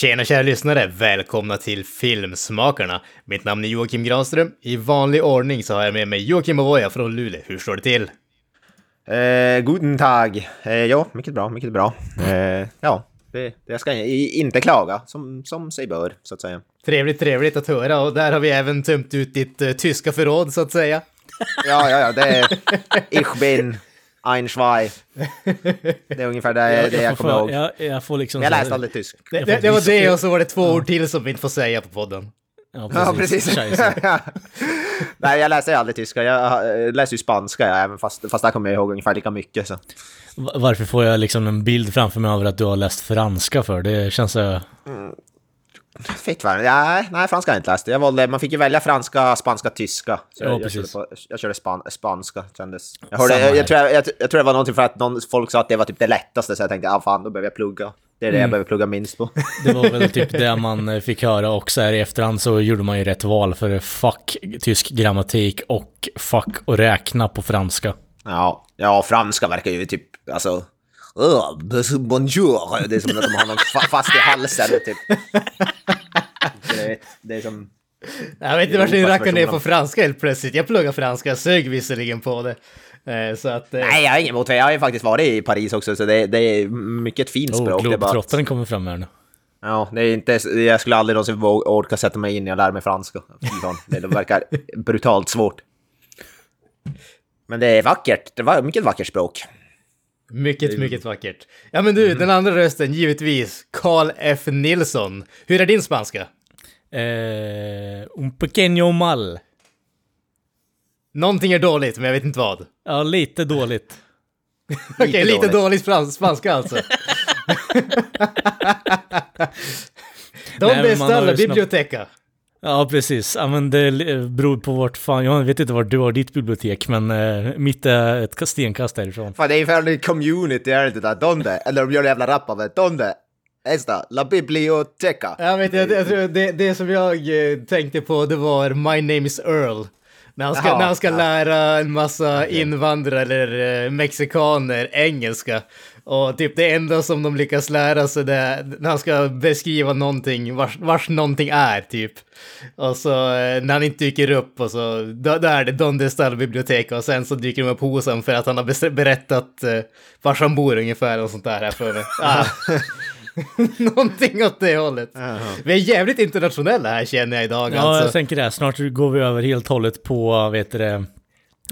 Tjena kära lyssnare! Välkomna till Filmsmakarna! Mitt namn är Joakim Granström. I vanlig ordning så har jag med mig Joakim Avoya från Luleå. Hur står det till? Eh, guten Tag. Eh, ja, mycket bra, mycket bra. Eh, ja, det, det jag ska inte klaga, som, som sig bör, så att säga. Trevligt, trevligt att höra och där har vi även tömt ut ditt uh, tyska förråd, så att säga. Ja, ja, ja, det är... Ich bin ein Schwei. Det är ungefär det, jag, det jag, kommer ihåg. Jag, jag, får liksom jag läste aldrig tysk. Det, det, det var det och så var det två ord till som vi inte får säga på podden. Ja, precis. Ja, precis. Nej, jag läser aldrig tyska. Jag läser ju spanska, ja, även fast, fast där kommer jag ihåg ungefär lika mycket. Så. Varför får jag liksom en bild framför mig över att du har läst franska för? Det känns så... Mm. Fick väl, ja, nej, franska har jag inte läst. Jag valde, man fick ju välja franska, spanska, tyska. Så ja, jag, precis. Körde på, jag körde span, spanska, kändes. Jag, hörde, jag, jag, tror, jag, jag, tror det var någonting för att någon, folk sa att det var typ det lättaste, så jag tänkte, ah, fan, då behöver jag plugga. Det är det mm. jag behöver plugga minst på. Det var väl typ det man eh, fick höra och så här i efterhand så gjorde man ju rätt val för fuck tysk grammatik och fuck att räkna på franska. Ja, ja, franska verkar ju typ, alltså Oh, bonjour! Det är som att de har något fast i halsen typ. Det är, det är som... Jag vet inte varför ni rackar ner på franska helt plötsligt. Jag pluggar franska, jag sög visserligen på det. Eh, så att, eh... Nej, jag har inget emot det. Jag har ju faktiskt varit i Paris också, så det, det är mycket ett fint språk. Oh, Globetrottaren kommer fram här nu. Ja, det är inte, jag skulle aldrig någonsin orka sätta mig in i och lära mig franska. Det verkar brutalt svårt. Men det är vackert. Det var mycket vackert språk. Mycket, mycket vackert. Ja men du, mm. den andra rösten, givetvis, Carl F. Nilsson. Hur är din spanska? Eh, un pequeño mal. Någonting är dåligt, men jag vet inte vad. Ja, lite dåligt. Okej, okay, lite dåligt frans spanska alltså. De bästa biblioteca. Ja, precis. Ja, men det beror på vart fan, jag vet inte vart du har ditt bibliotek, men uh, mitt är ett stenkast därifrån. Fan, det är ungefär en community, är det inte? Donde? Eller de gör en jävla rap av det. Donde? Esta, la biblioteca. Jag vet, jag, jag tror det, det som jag eh, tänkte på, det var My name is Earl. När han ska, Jaha, när han ska ja. lära en massa invandrare eller uh, mexikaner engelska. Och typ det enda som de lyckas lära sig det är när han ska beskriva någonting, vars, vars någonting är typ. Och så eh, när han inte dyker upp och så, då, då är det Donde Stall bibliotek och sen så dyker de upp hos honom för att han har berättat uh, vars han bor ungefär och sånt där här för mig. Ah. Någonting åt det hållet. Uh -huh. Vi är jävligt internationella här känner jag idag. Ja, alltså. jag tänker det. Snart går vi över helt och hållet på, vet du det,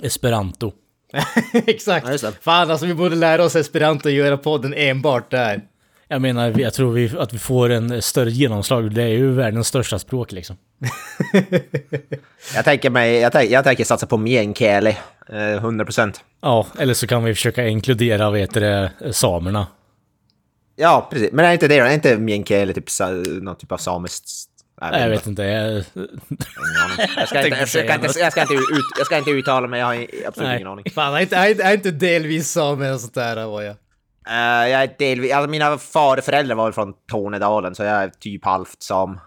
esperanto. Exakt. Ja, Fan alltså vi borde lära oss esperanto och göra podden enbart där. Jag menar, jag tror vi, att vi får en större genomslag. Det är ju världens största språk liksom. jag tänker mig, jag, tänker, jag tänker satsa på meänkieli, eh, 100%. Ja, eller så kan vi försöka inkludera, vet du samerna. Ja, precis. Men är inte det är inte meänkieli typ någon typ av samiskt Nej, jag vet inte. Jag, jag, ska, inte, jag, ska, inte, jag, ska, inte, ut, jag ska inte uttala mig, jag har absolut Nej. ingen aning. Fan, är inte, är inte delvis same eller sånt där? Var jag? Uh, jag är delvis, alltså mina farföräldrar var från Tornedalen så jag är typ halvt sam,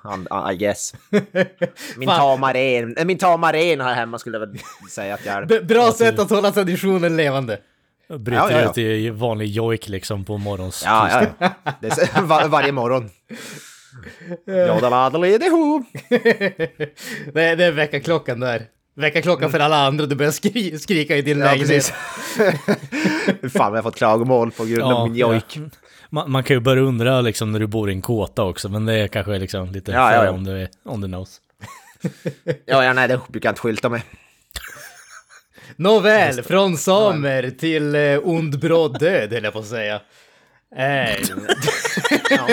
I guess. Min tamaren, min tamaren här hemma skulle jag väl säga att jag är. Bra sätt att hålla traditionen levande. Bryter ja, ja, ja. ut i vanlig jojk liksom på morgons Ja, ja, ja. Det är var, varje morgon. Jodaladel ihop. det, är, det är väckarklockan där. Väckarklockan för alla andra, du börjar skri skrika i din ja, lägenhet. Fan, jag har fått klagomål på grund av min jojk. Ja. Man, man, kan ju börja undra liksom när du bor i en kåta också, men det är kanske liksom lite ja, ja, ja. om du on the nose. ja, ja, nej, det brukar jag inte skylta med. Nåväl, från samer till eh, ond bråd död, höll jag på att säga. Nej. ja.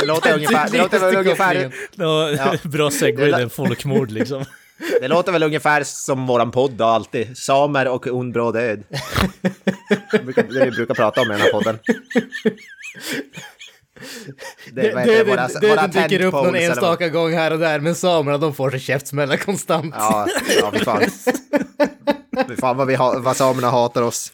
Det låter ungefär... Det låter väl ungefär... Ja. Bra segway, den folkmord liksom. Det låter väl ungefär som våran podd då, alltid. Samer och ond bra död. Det vi brukar prata om i den här podden. Det, det, det, våra- det, våra det dyker upp någon tentpoles eller enstaka gång här och där, men samerna de får sig käftsmällar konstant. Ja, ja fy fan. Fy fan vad, vi ha, vad samerna hatar oss.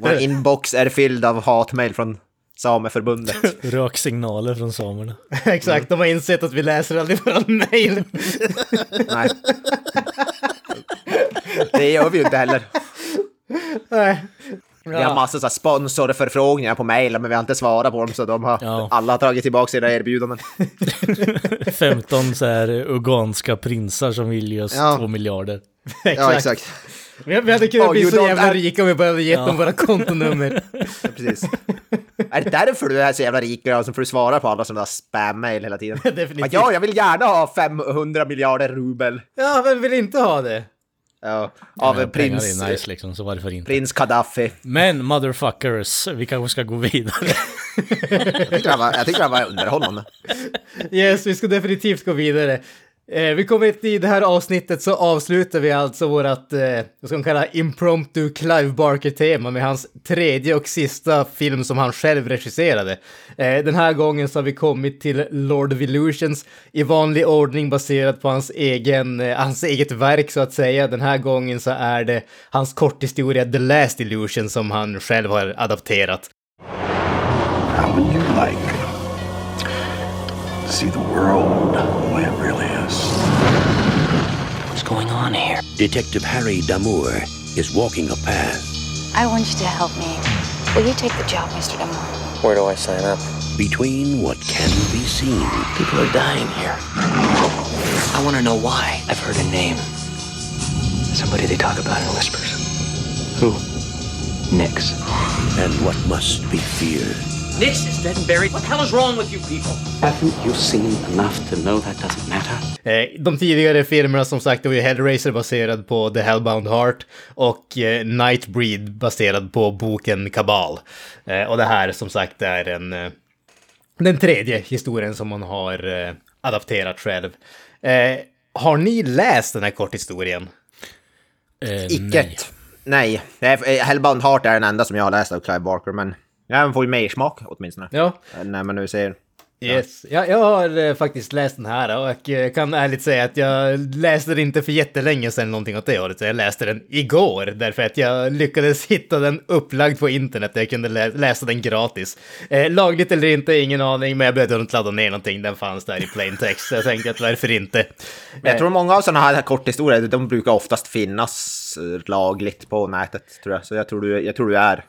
Vår inbox är fylld av hatmejl från Sameförbundet. Röksignaler från samerna. Exakt, de har insett att vi läser aldrig våra mejl. Nej. Det gör vi ju inte heller. Nej. Vi har massor av sponsorförfrågningar på mejl, men vi har inte svarat på dem, så de har, Ja. alla har tagit tillbaka sina erbjudanden. 15 så här uganska prinsar som vill ge oss Ja. 2 miljarder. Ja, exakt. Vi, vi hade kunnat Oh, bli så jävla rika om vi började ge dem våra kontonummer. Ja, precis. Är det därför du är så jävla rik och får du svara på alla sådana där spam-mail hela tiden? Definitivt. Ja, jag vill gärna ha 500 miljarder rubel. Ja, vem vill inte ha det? Ja, av Ja, prins, är nice liksom, så varför inte? prins Gaddafi. Men motherfuckers, vi kanske ska gå vidare. Jag tycker han var, jag var underhållande. Yes, vi ska definitivt gå vidare. Eh, vi kommer hit i det här avsnittet så avslutar vi alltså vårat, eh, vad ska man kalla impromptu Clive Barker-tema med hans tredje och sista film som han själv regisserade. Eh, den här gången så har vi kommit till Lord of Illusions i vanlig ordning baserat på hans, egen, eh, hans eget verk så att säga. Den här gången så är det hans korthistoria The Last Illusion som han själv har adapterat. How would you like to see the world What's going on here? Detective Harry Damour is walking a path I want you to help me. Will you take the job, Mr. Damour? Where do I sign up? between what can be seen People are dying here. I want to know why. I've heard a name. Somebody they talk about in whispers. Who? Nix. and what must be feared. Nix is dead and buried. What the hell is wrong with you people? Haven't you seen enough to know that doesn't matter? Eh, De tidigare filmerna som sagt, det var ju Hellraiser baserad på The Hellbound Heart och eh, Nightbreed baserad på boken Kabal. Eh, och det här som sagt är en, den tredje historien som man har adapterat själv. Har ni läst den här korthistorien? Eh, Icke. nej. Nej. Nej. Hellbound Heart är den enda som jag har läst av Clive Barker, men jag får ju mer smak åtminstone. Ja, När man nu ser... Yes, ja, jag har eh, faktiskt läst den här och eh, kan ärligt säga att jag läste den inte för jättelänge sedan någonting åt det hållet. så Jag läste den igår därför att jag lyckades hitta den upplagd på internet där jag kunde lä läsa den gratis. Eh, lagligt eller inte, ingen aning, men jag behövde inte ladda ner någonting. Den fanns där i plain text, så jag tänkte att varför inte. Men jag tror många av sådana här korthistorier, de brukar oftast finnas eh, lagligt på nätet, tror jag. Så jag tror du, jag tror du är...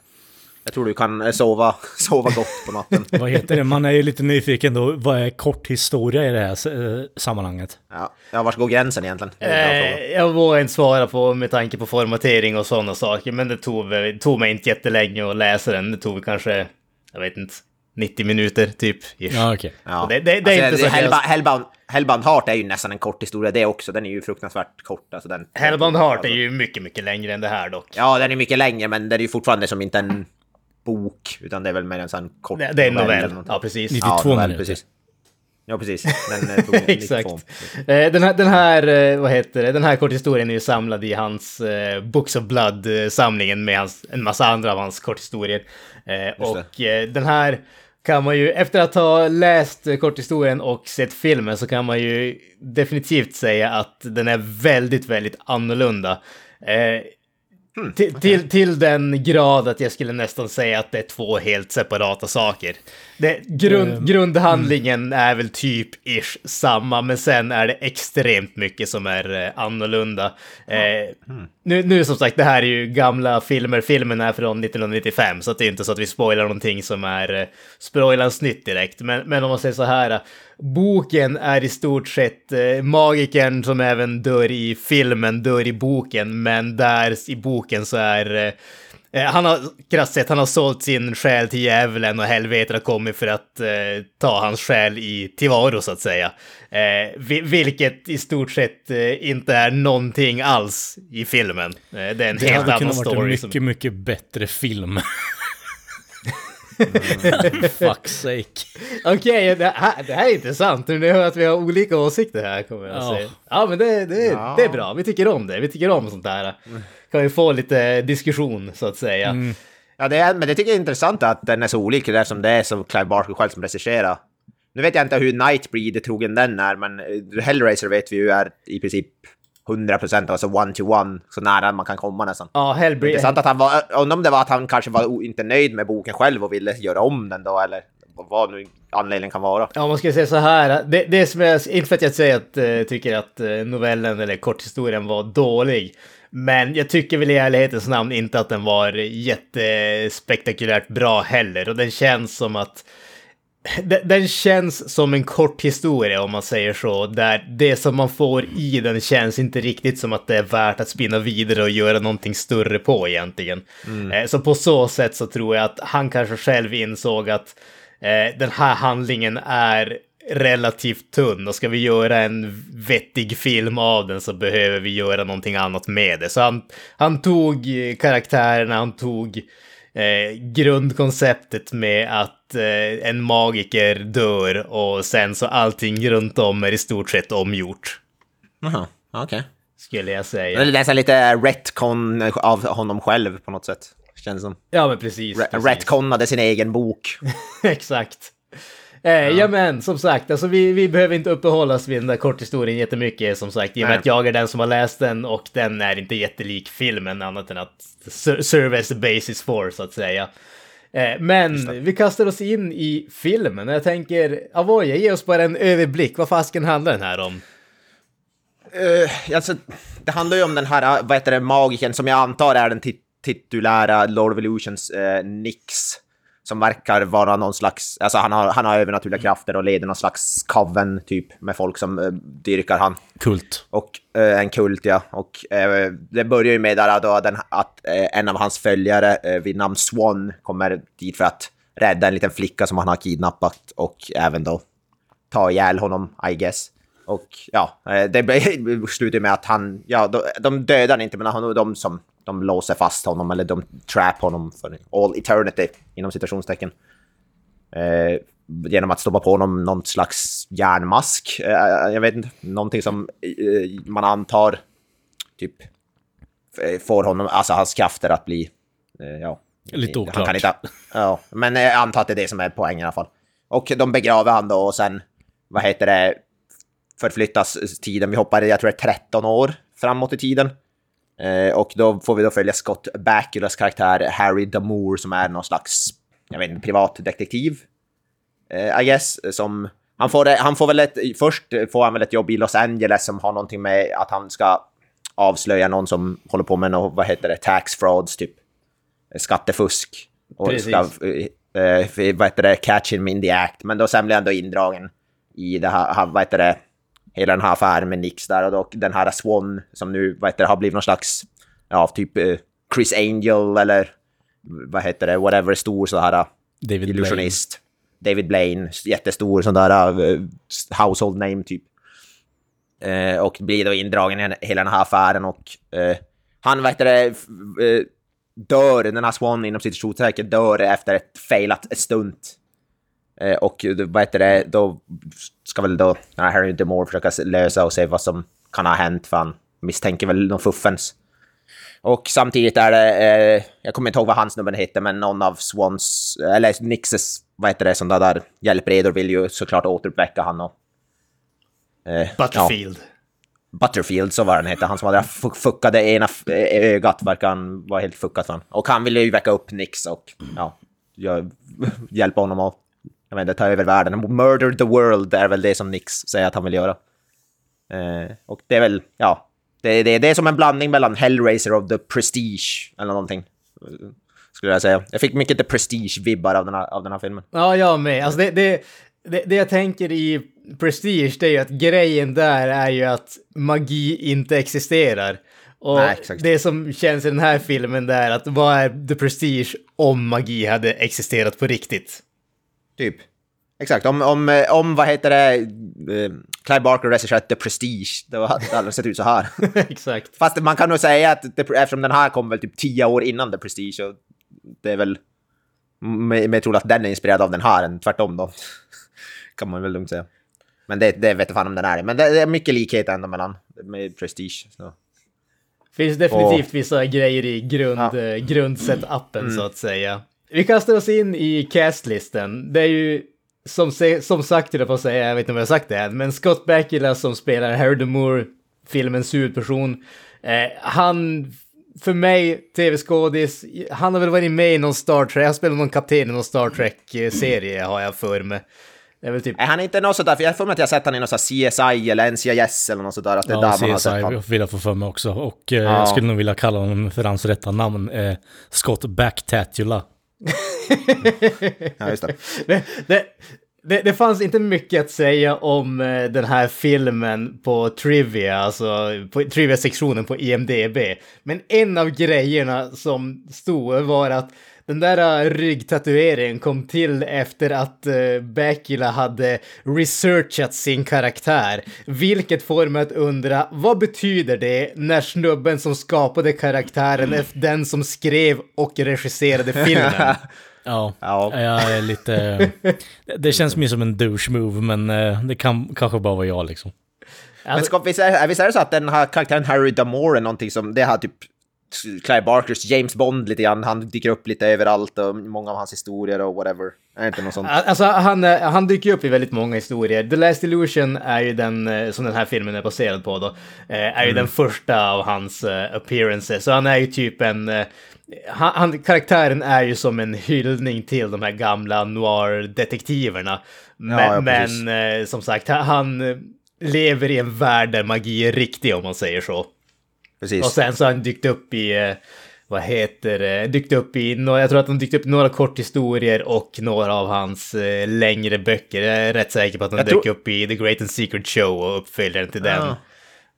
Jag tror du kan eh, sova, sova gott på natten. Vad heter det? Man är ju lite nyfiken då. Vad är kort historia i det här eh, sammanhanget? Ja, ja vart går gränsen egentligen? Är. Eh, jag vågar inte svara på med tanke på formatering och sådana saker, men det tog, tog mig inte jättelänge att läsa den. Det tog kanske, jag vet inte, 90 minuter typ. ish. Ja, okej. Ja. det- det- det är inte så Hellbound, hemskt. Hellbound, Hellbound Heart är ju nästan en kort historia det också. Den är ju fruktansvärt kort. Alltså den, Hellbound Heart är alltså- ju mycket, mycket längre än det här dock. Ja, den är mycket längre, men den är ju fortfarande som inte en bok, utan det är väl mer en sån kort Det, det är en eller novell. Ja, precis. 92 ja, novell, minuter. Precis. Ja, precis. Den eh, tog 92. Exakt. Eh, Den här, den här, eh, vad heter det, den här korthistorien är ju samlad i hans eh, Books of Blood-samlingen med hans, en massa andra av hans korthistorier. Eh, och eh, den här kan man ju, efter att ha läst korthistorien och sett filmen så kan man ju definitivt säga att den är väldigt, väldigt annorlunda. Eh, till, till, till den grad att jag skulle nästan säga att det är två helt separata saker. Det, grund, Grundhandlingen är väl typ ish samma, men sen är det extremt mycket som är eh, annorlunda. Eh, nu, nu som sagt, det här är ju gamla filmer. Filmen är från 1995, så det är inte så att vi spoilar någonting som är eh, nytt direkt. Men, men om man säger så här, eh, boken är i stort sett eh, magikern som även dör i filmen, dör i boken, men där i boken så är eh, Eh, Han har, krasst sett, han har sålt sin själ till djävulen och helvetet har kommit för att eh, ta hans själ i tillvaro så att säga. Eh, vi, vilket i stort sett eh, inte är någonting alls i filmen. Det är en Det helt hade annan kunnat varit en story. mycket, Som, mycket bättre film. Fuck's sake. Okej, det, här- det här är intressant. Nu hör jag att vi har olika åsikter här kommer jag Ja. säga. Ja, men det, det, Ja. det är bra. Vi tycker om det. Vi tycker om sånt här. Kan vi få lite diskussion så att säga. Mm. Ja, det är, men det tycker jag är intressant att den är så olik det som det är som Clive Barker själv som regisserar. Nu vet jag inte hur Nightbreed-trogen den är, men Hellraiser vet vi ju är i princip 100% alltså one-to-one, så nära man kan komma nästan. Ja, Hellbreed. Intressant att han var, undrar om det var att han kanske var inte nöjd med boken själv och ville göra om den då, eller vad nu anledningen kan vara. Ja, man ska säga så här. Det, det som jag, inte för att jag säger att eh, tycker att eh, novellen eller korthistorien var dålig. Men jag tycker väl i ärlighetens namn inte att den var jättespektakulärt bra heller. Och den känns som att den, känns som en kort historia om man säger så. Där det som man får i den känns inte riktigt som att det är värt att spinna vidare och göra någonting större på egentligen. Eh, Så på så sätt så tror jag att han kanske själv insåg att eh, den här handlingen är relativt tunn och ska vi göra en vettig film av den så behöver vi göra någonting annat med det. Så han, han tog eh, karaktärerna, han tog eh, grundkonceptet med att eh, en magiker dör och sen så allting runt om är i stort sett omgjort. Jaha, okej. Skulle jag säga. Okay. Det är lite retcon av honom själv på något sätt. Känns som. Ja men precis. Re- precis. retconade sin egen bok. Exakt. Eh, ja. men som sagt, alltså vi, vi behöver inte uppehålla oss vid den där korthistorien jättemycket som sagt. I och med att jag är den som har läst den och den är inte jättelik filmen annat än att ser- serve as the basis for så att säga. Eh, men vi kastar oss in i filmen och jag tänker, Avoya, ge oss bara en överblick. Vad fasken handlar den här om? Uh, alltså, det handlar ju om den här, eh, vad heter det, magiken som jag antar är den tit- titulära Lord of Illusions uh, Nix. Som verkar vara någon slags, alltså han har, han har övernaturliga krafter och leder någon slags coven typ med folk som uh, dyrkar han. Kult. Och eh, en kult, ja. Och eh, det börjar ju med där då den, att eh, en av hans följare eh, vid namn Swan kommer dit för att rädda en liten flicka som han har kidnappat och även då ta ihjäl honom, I guess. Och ja, det slutar med att han, ja, de, de dödar inte, men han, de som de låser fast honom eller de trap honom för all eternity, inom citationstecken. Eh, genom att stoppa på honom någon slags järnmask. Eh, jag vet inte, någonting som eh, man antar typ får honom, alltså hans krafter att bli, eh, ja. Lite Han oklart. kan inte, ja, men jag antar att det är det som är poängen i alla fall. Och de begraver han då och sen, vad heter det, förflyttas tiden. Vi hoppar, jag tror det är 13 år framåt i tiden. Eh, och då får vi då följa Scott Bakula's karaktär Harry Damour som är någon slags, jag vet inte, privatdetektiv. Eh, I guess, som... Han får, han får väl ett, först får han väl ett jobb i Los Angeles som har någonting med att han ska avslöja någon som håller på med något, vad heter det, tax frauds, typ skattefusk. Och Precis. ska, eh, eh, vad heter det, catch him in the act. Men då sen blir han då indragen i det här, vad heter det, hela den här affären med Nix där och den här Swan som nu, vad heter det, har blivit någon slags, ja, typ eh, Chris Angel eller vad heter det, whatever, stor så här David illusionist. David Blaine, jättestor sån där uh, household name typ. Eh, och blir då indragen i hela den här affären och eh, han, vad heter det, eh, dör, den här Swan inom sitt dör efter ett failat stunt. Eh, och vad heter det, då ska väl då Harry DeMore försöka lösa och se vad som kan ha hänt för han misstänker väl någon fuffens. Och samtidigt är det, eh, jag kommer inte ihåg vad hans snubben heter, men någon av Swans, eller Nixes, vad heter det, som där, hjälpredor vill ju såklart återuppväcka han och... Eh, Butterfield. Ja, Butterfield, så var han heter, han som hade fu- fuckade ena eh, ögat, verkar han vara helt fuckat han. Och han ville ju väcka upp Nix och, ja, jag, hjälpa honom att, jag inte, ta över världen. Murder the world är väl det som Nix säger att han vill göra. Eh, och det är väl, ja, det, det, det är som en blandning mellan Hellraiser och The Prestige, eller någonting. Skulle jag säga. Jag fick mycket The Prestige-vibbar av den här, av den här filmen. Ja, jag med. Alltså det, det, det, det jag tänker i Prestige, det är ju att grejen där är ju att magi inte existerar. Och Nej, det som känns i den här filmen där att vad är The Prestige om magi hade existerat på riktigt? Typ. Exakt, om, om, eh, om vad heter det, eh, Clive Barker regisserat The Prestige, då hade det aldrig sett ut så här. Exakt. Fast man kan nog säga att det, eftersom den här kom väl typ tio år innan The Prestige, så det är väl mer troligt att den är inspirerad av den här än tvärtom då. kan man väl lugnt säga. Men det, det vet jag fan om den är. Men det, det är mycket likhet ändå mellan med Prestige. Så. Finns definitivt vissa grejer i grund, Ja. ja. grundsetappen så att säga. Vi kastar oss in i castlisten. Det är ju som, som sagt, jag får säga, jag vet inte om jag har sagt det än, men Scott Bakula som spelar Harry Moore, filmens huvudperson, eh, han, för mig, tv-skådis, han har väl varit med i någon Star Trek, han spelar någon kapten i någon Star Trek-serie har jag för mig. Det är väl typ Är han inte något sådär, för jag har för mig att jag har sett han i sådär CSI eller NCIS eller något sådär, att det är Ja, där man har sett CSI honom. vill jag få för mig också. Och eh, Ja. jag skulle nog vilja kalla honom för hans rätta namn, eh, Scott Backtatula. Ja, just det. det, det, det, det fanns inte mycket att säga om eh, den här filmen på Trivia, alltså på Trivia-sektionen på IMDB. Men en av grejerna som stod var att den där eh, ryggtatueringen kom till efter att uh, Bakula hade researchat sin karaktär. Vilket får mig att undra, vad betyder det när snubben som skapade karaktären är den som skrev och regisserade filmen? Ja, Ja. jag är lite... det känns mer som en douche move, men eh, det kan kanske bara vara jag liksom. Men ska, visst, är, visst är det så att den här karaktären Harry Damore är någonting som, det har typ Clive Barkers James Bond lite grann, han dyker upp lite överallt och många av hans historier och whatever. Är inte något sånt? Alltså han, eh, han dyker upp i väldigt många historier. The Last Illusion är ju den eh, som den här filmen är baserad på då. eh, Är ju den första av hans appearances. Så han är ju typ en... Han, han, karaktären är ju som en hyllning till de här gamla noir-detektiverna. Men, Ja, ja, men som sagt, han- lever i en värld där magi är riktig om man säger så. Precis. Och sen så har han dykt upp i, eh, vad heter det, dykt upp i, jag tror att han dykt upp i några korthistorier och några av hans eh, längre böcker. Jag är rätt säker på att han Jag dök tror- upp i The Great and Secret Show och uppföljaren till den. Ja.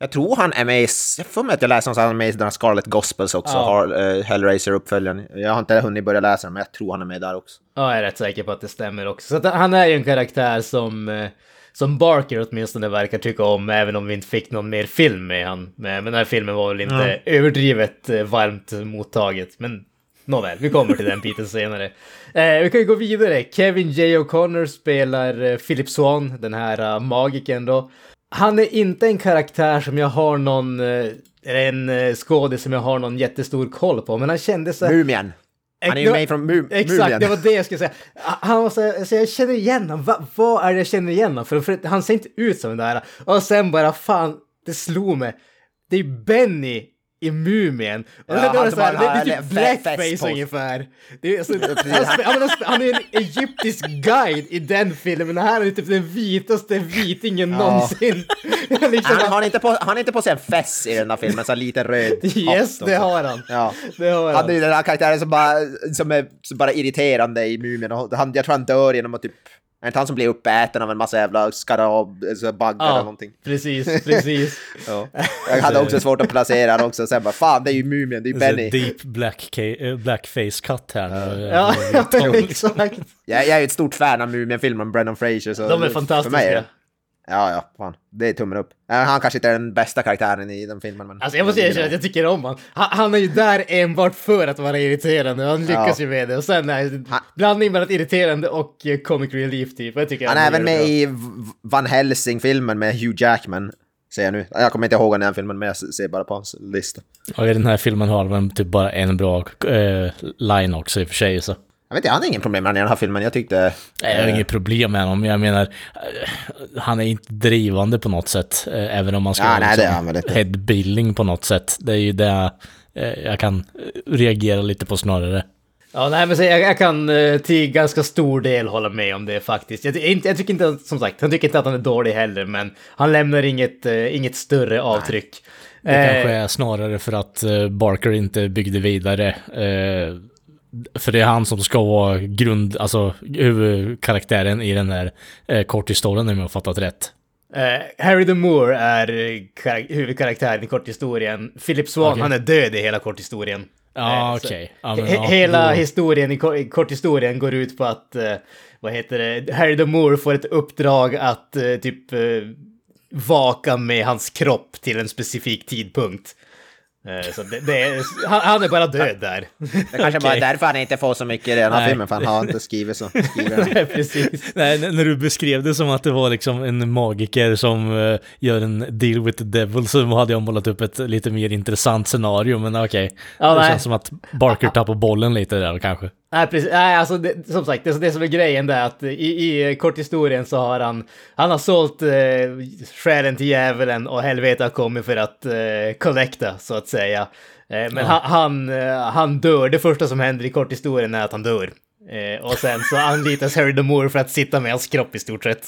Jag tror han är med i, jag får mig att jag läste att han är med i den här Scarlet Gospels också, Ja. har, uh, Hellraiser-uppföljaren. Jag har inte hunnit börja läsa den, men jag tror han är med där också. Ja, jag är rätt säker på att det stämmer också. Så att han är ju en karaktär som, som Barker åtminstone verkar tycka om, även om vi inte fick någon mer film med han. Men, den här filmen var väl inte överdrivet eh, varmt mottaget. Men nåväl, vi kommer till den biten senare. Eh, vi kan ju gå vidare. Kevin J. O'Connor spelar eh, Philip Swan, den här uh, magiken då. Han är inte en karaktär som jag har någon, eller en skådis som jag har någon jättestor koll på, men han kände här... Mumien! Han är ju med från Mu- Exakt, Mumien. det var det jag skulle säga. Han var så, här, så jag känner igen honom. Va, vad är det jag känner igen honom för? för? Han ser inte ut som den där. Och sen bara fan, det slog mig. Det är Benny i Mumien. Och Ja, det, var han så här, det, det är typ blackface ungefär. Det är, alltså, han, han, är en egyptisk guide i den filmen. Det här är typ den vitaste vitingen någonsin. liksom, Han, har han inte på, han har inte på sig en fess i den här filmen, så lite röd yes, det har han. Ja. Det har Han han. är den här karaktären som bara, som är som bara irriterande i Mumien. och Han, jag tror han dör genom att typ... Är det inte han som blir uppäten av en massa jävla skarab, alltså baggar eller Ja, någonting? precis, precis. Ja. Jag hade också svårt att placera han också, sen bara fan det är ju Mumien, det är ju Benny. deep black eh, blackface cut här. nu. Ja, om- exakt. Jag, jag är ju ett stort fan av Mumien-filmen Brendan Fraser. Så De är för fantastiska. mig är- Ja, ja, fan. Det är tummen upp. Ja, Han kanske inte är den bästa karaktären i den filmen, men... Alltså jag måste erkänna att jag tycker om honom. Han, han är ju där enbart för att vara irriterande och han lyckas Ja. ju med det. Och sen är Han- blandning mellan irriterande och eh, comic relief typ. Jag tycker Han är även med bra. i Van Helsing-filmen med Hugh Jackman. Ser jag nu. Jag kommer inte ihåg den här filmen, men jag ser bara på hans lista. Och i den här filmen har väl typ bara en bra eh, line också i och för sig. Så. Jag vet inte, jag hade ingen problem med den här filmen. Jag tyckte... Nej, Jag har inget problem med honom, jag menar, eh, han är inte drivande på något sätt. eh, Även om man ska Ja, vara nej, det är liksom han inte. headbilling på något sätt. Det är ju det eh, jag kan eh, reagera lite på snarare. Ja, nej men jag, jag kan eh, till ganska stor del hålla med om det faktiskt. Jag, inte, jag tycker inte, att- som sagt, jag tycker inte att han är dålig heller, men han lämnar inget, eh, inget större avtryck. Det Eh, kanske är snarare för att eh, Barker inte byggde vidare. Eh, för det är han som ska vara grund, alltså huvudkaraktären i den här eh, korthistorien om jag har fattat rätt. Eh, Harry the Moore är eh, kar- huvudkaraktären i korthistorien. Philip Swan, Okej. han är död i hela korthistorien. Ja, Eh, okej. He- hela historien i ko- i korthistorien går ut på att, eh, vad heter det, Harry the Moore får ett uppdrag att eh, typ vaka med hans kropp till en specifik tidpunkt. Eh, Så det, det är, han, han är bara död där. Det kanske bara är därför han inte får så mycket i den här Nej. filmen, för han har inte skrivit så. Skriver han. Precis. Nej, när du beskrev det som att det var liksom en magiker som eh, gör en deal with the devil så hade jag målat upp ett lite mer intressant scenario, men okej. Ja, det nej. känns som att Barker tappar bollen lite där kanske. Nej, precis. Nej, alltså det, som sagt, det, det som är grejen där är att i, i korthistorien så har han, han har sålt eh, själen till djävulen och helvetet har kommit för att eh, connecta, så att säga. Eh, men han, han, eh, han dör, det första som händer i korthistorien är att han dör. Eh, och sen så anlitas Harry the Moore för att sitta med hans kropp i stort sett.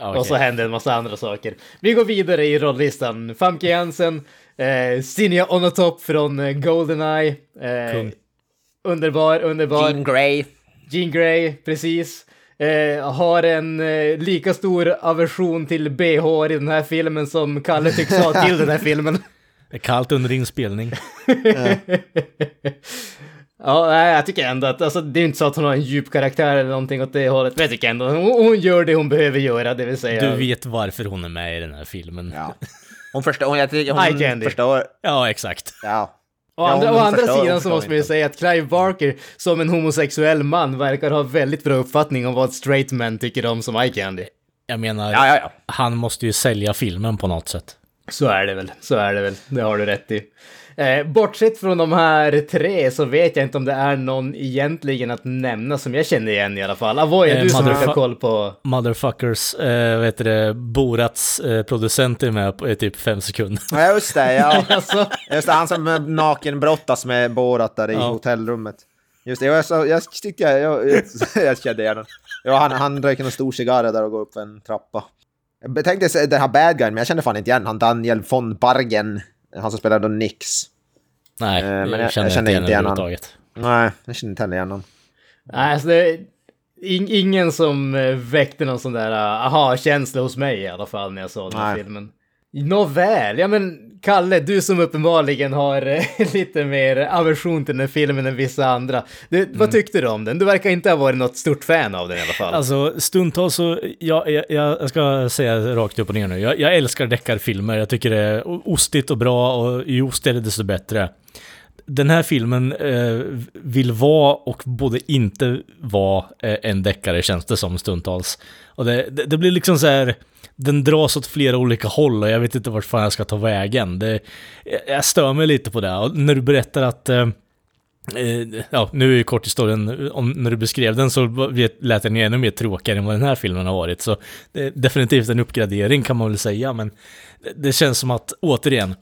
Ja, Och så händer en massa andra saker. Vi går vidare i rolllistan. Famke Jansen, eh, Sinja Onatop från eh, Goldeneye. Eh, Kung. Underbar, underbar. Jean Grey. Jean Grey, precis. Eh, har en eh, lika stor aversion till BH i den här filmen som Kalle tycks ha till den här filmen. Det är kallt under inspelning. Ja, jag tycker ändå att alltså, det är inte så att hon har en djup karaktär eller någonting åt det hållet. Men jag tycker ändå hon, hon gör det hon behöver göra, det vill säga... Du vet varför hon är med i den här filmen. Ja. Hon förstår, hon, hon candy. förstår, Ja, exakt. ja. Å Ja, andra, å andra sidan så måste man ju säga att Clive Barker som en homosexuell man verkar ha väldigt bra uppfattning om vad straight men tycker om som eye candy. Jag menar, Ja, ja, ja. han måste ju sälja filmen på något sätt. Så är det väl, så är det väl, det har du rätt i. Eh, bortsett från de här tre så vet jag inte om det är någon egentligen att nämna som jag känner igen i alla fall. Avoy, är Eh, du som har koll på... Motherfuckers, eh, vet du det, Borats eh, producent är med på i typ fem sekunder. Ja, just det, ja. Alltså, Just det, han som nakenbrottas med Borat där i Ja. hotellrummet. Just det, jag, jag tyckte jag, jag, jag, jag kände igen honom. Ja, han, han röker en stor cigarr där och går upp för en trappa. Jag tänkte den här bad guyen, men jag kände fan inte igen han Daniel von Bargen. Han som spelade då Nix. Nej, Eh, jag, men jag- känner jag känner inte igen inte igen han. överhuvudtaget. Nej, jag kände inte heller igen honom. nej, alltså det, in, ingen som eh, väckte någon sån där uh, aha-känsla hos mig i alla fall när jag såg den här filmen. Nåväl, ja men Kalle, du som uppenbarligen har eh, lite mer aversion till den här filmen än vissa andra. Du, Mm. Vad tyckte du om den? Du verkar inte ha varit något stort fan av den i alla fall. Alltså stundtals så, jag, jag, jag ska säga rakt upp och ner nu, jag, jag älskar deckarfilmer, jag tycker det är ostigt och bra och ju ostigare desto bättre. Den här filmen eh, vill vara och borde inte vara eh, en deckare känns det som stundtals. Och det, det, det blir liksom så här, den dras åt flera olika håll och jag vet inte vart fan jag ska ta vägen. Det, jag- stör mig lite på det. Och när du berättar att eh, eh ja, nu är ju korthistorien, om, när du beskrev den så lät den ju ännu mer tråkigare än vad den här filmen har varit. Så det är definitivt en uppgradering kan man väl säga, men det, känns som att, återigen,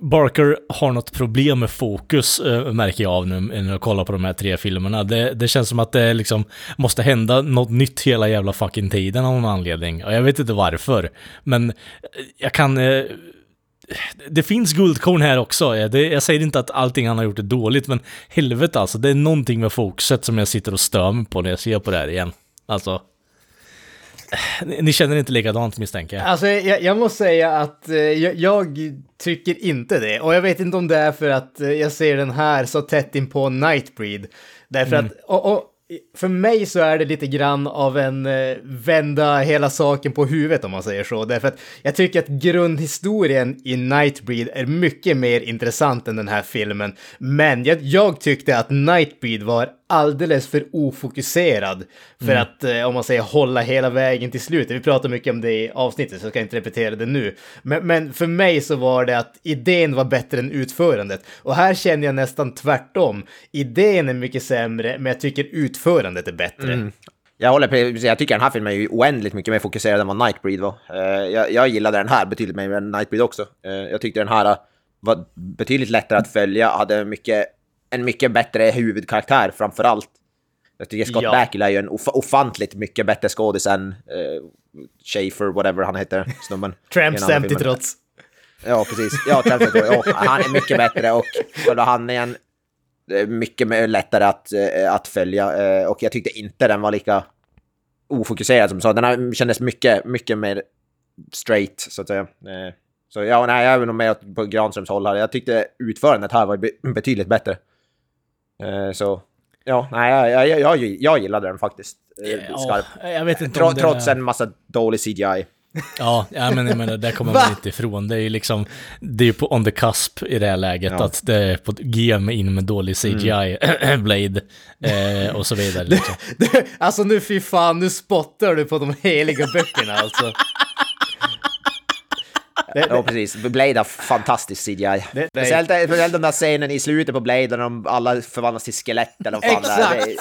Barker har något problem med fokus, eh, märker jag av nu när jag kollar på de här tre filmerna. Det, det känns som att det liksom måste hända något nytt hela jävla fucking tiden av någon anledning. Och jag vet inte varför, men eh, jag kan... Eh, det finns guldkorn här också. Det, jag säger inte att allting han har gjort är dåligt, men helvete alltså. Det är någonting med fokuset som jag sitter och stör mig på när jag ser på det här igen. Alltså... Ni, känner inte likadant misstänker jag. Alltså, jag, jag måste säga att eh, jag, jag tycker inte det. Och jag vet inte om det är för att eh, jag ser den här så tätt in på Nightbreed. Därför att, och, och, för mig så är det lite grann av en eh, vända hela saken på huvudet om man säger så. Därför att jag tycker att grundhistorien i Nightbreed är mycket mer intressant än den här filmen. Men jag, jag tyckte att Nightbreed var alldeles för ofokuserad för att, eh, om man säger hålla hela vägen till slutet. Vi pratar mycket om det i avsnittet så jag ska inte repetera det nu. Men, men för mig så var det att idén var bättre än utförandet. Och här känner jag nästan tvärtom. Idén är mycket sämre, men jag tycker utförandet är bättre. Jag håller på, jag tycker den här filmen är ju oändligt mycket mer fokuserad än vad Nightbreed var. Eh, jag, jag gillade den här betydligt mer än Nightbreed också. Eh, jag tyckte den här var betydligt lättare att följa, hade mycket, en mycket bättre huvudkaraktär framför allt. Jag tycker Scott Ja. Bakula är ju en of- ofantligt mycket bättre skådis än eh, Schaefer, whatever han heter, snubben. Tramp till trots. Ja, precis. Ja, Tramp ja, han är mycket bättre och själva handlingen är mycket mer lättare att, eh, att följa. Eh, Och jag tyckte inte den var lika ofokuserad som så. Den här kändes mycket, mycket mer straight, så att säga. Eh, Så ja, nej, jag är nog med på Granströms håll här. Jag tyckte utförandet här var be- betydligt bättre. Eh, Så ja, nej, jag, jag, jag, jag gillade den faktiskt. eh, Ja, Skarp. jag vet inte det... trots en massa dålig CGI. Ja, ja men jag menar, där kommer man inte ifrån. Det är ju liksom, det är ju på on the cusp i det här läget, Ja. att det är på G med in med dålig CGI, Blade, eh, och så vidare. Liksom. Du, alltså nu fy fan, nu spottar du på de heliga böckerna alltså. Det, Ja, precis. Blade har fantastisk CGI. Det- Speciellt, speciellt den där scenen i slutet på Blade när de alla förvandlas till skelett eller vad fan det. Exakt. Det är.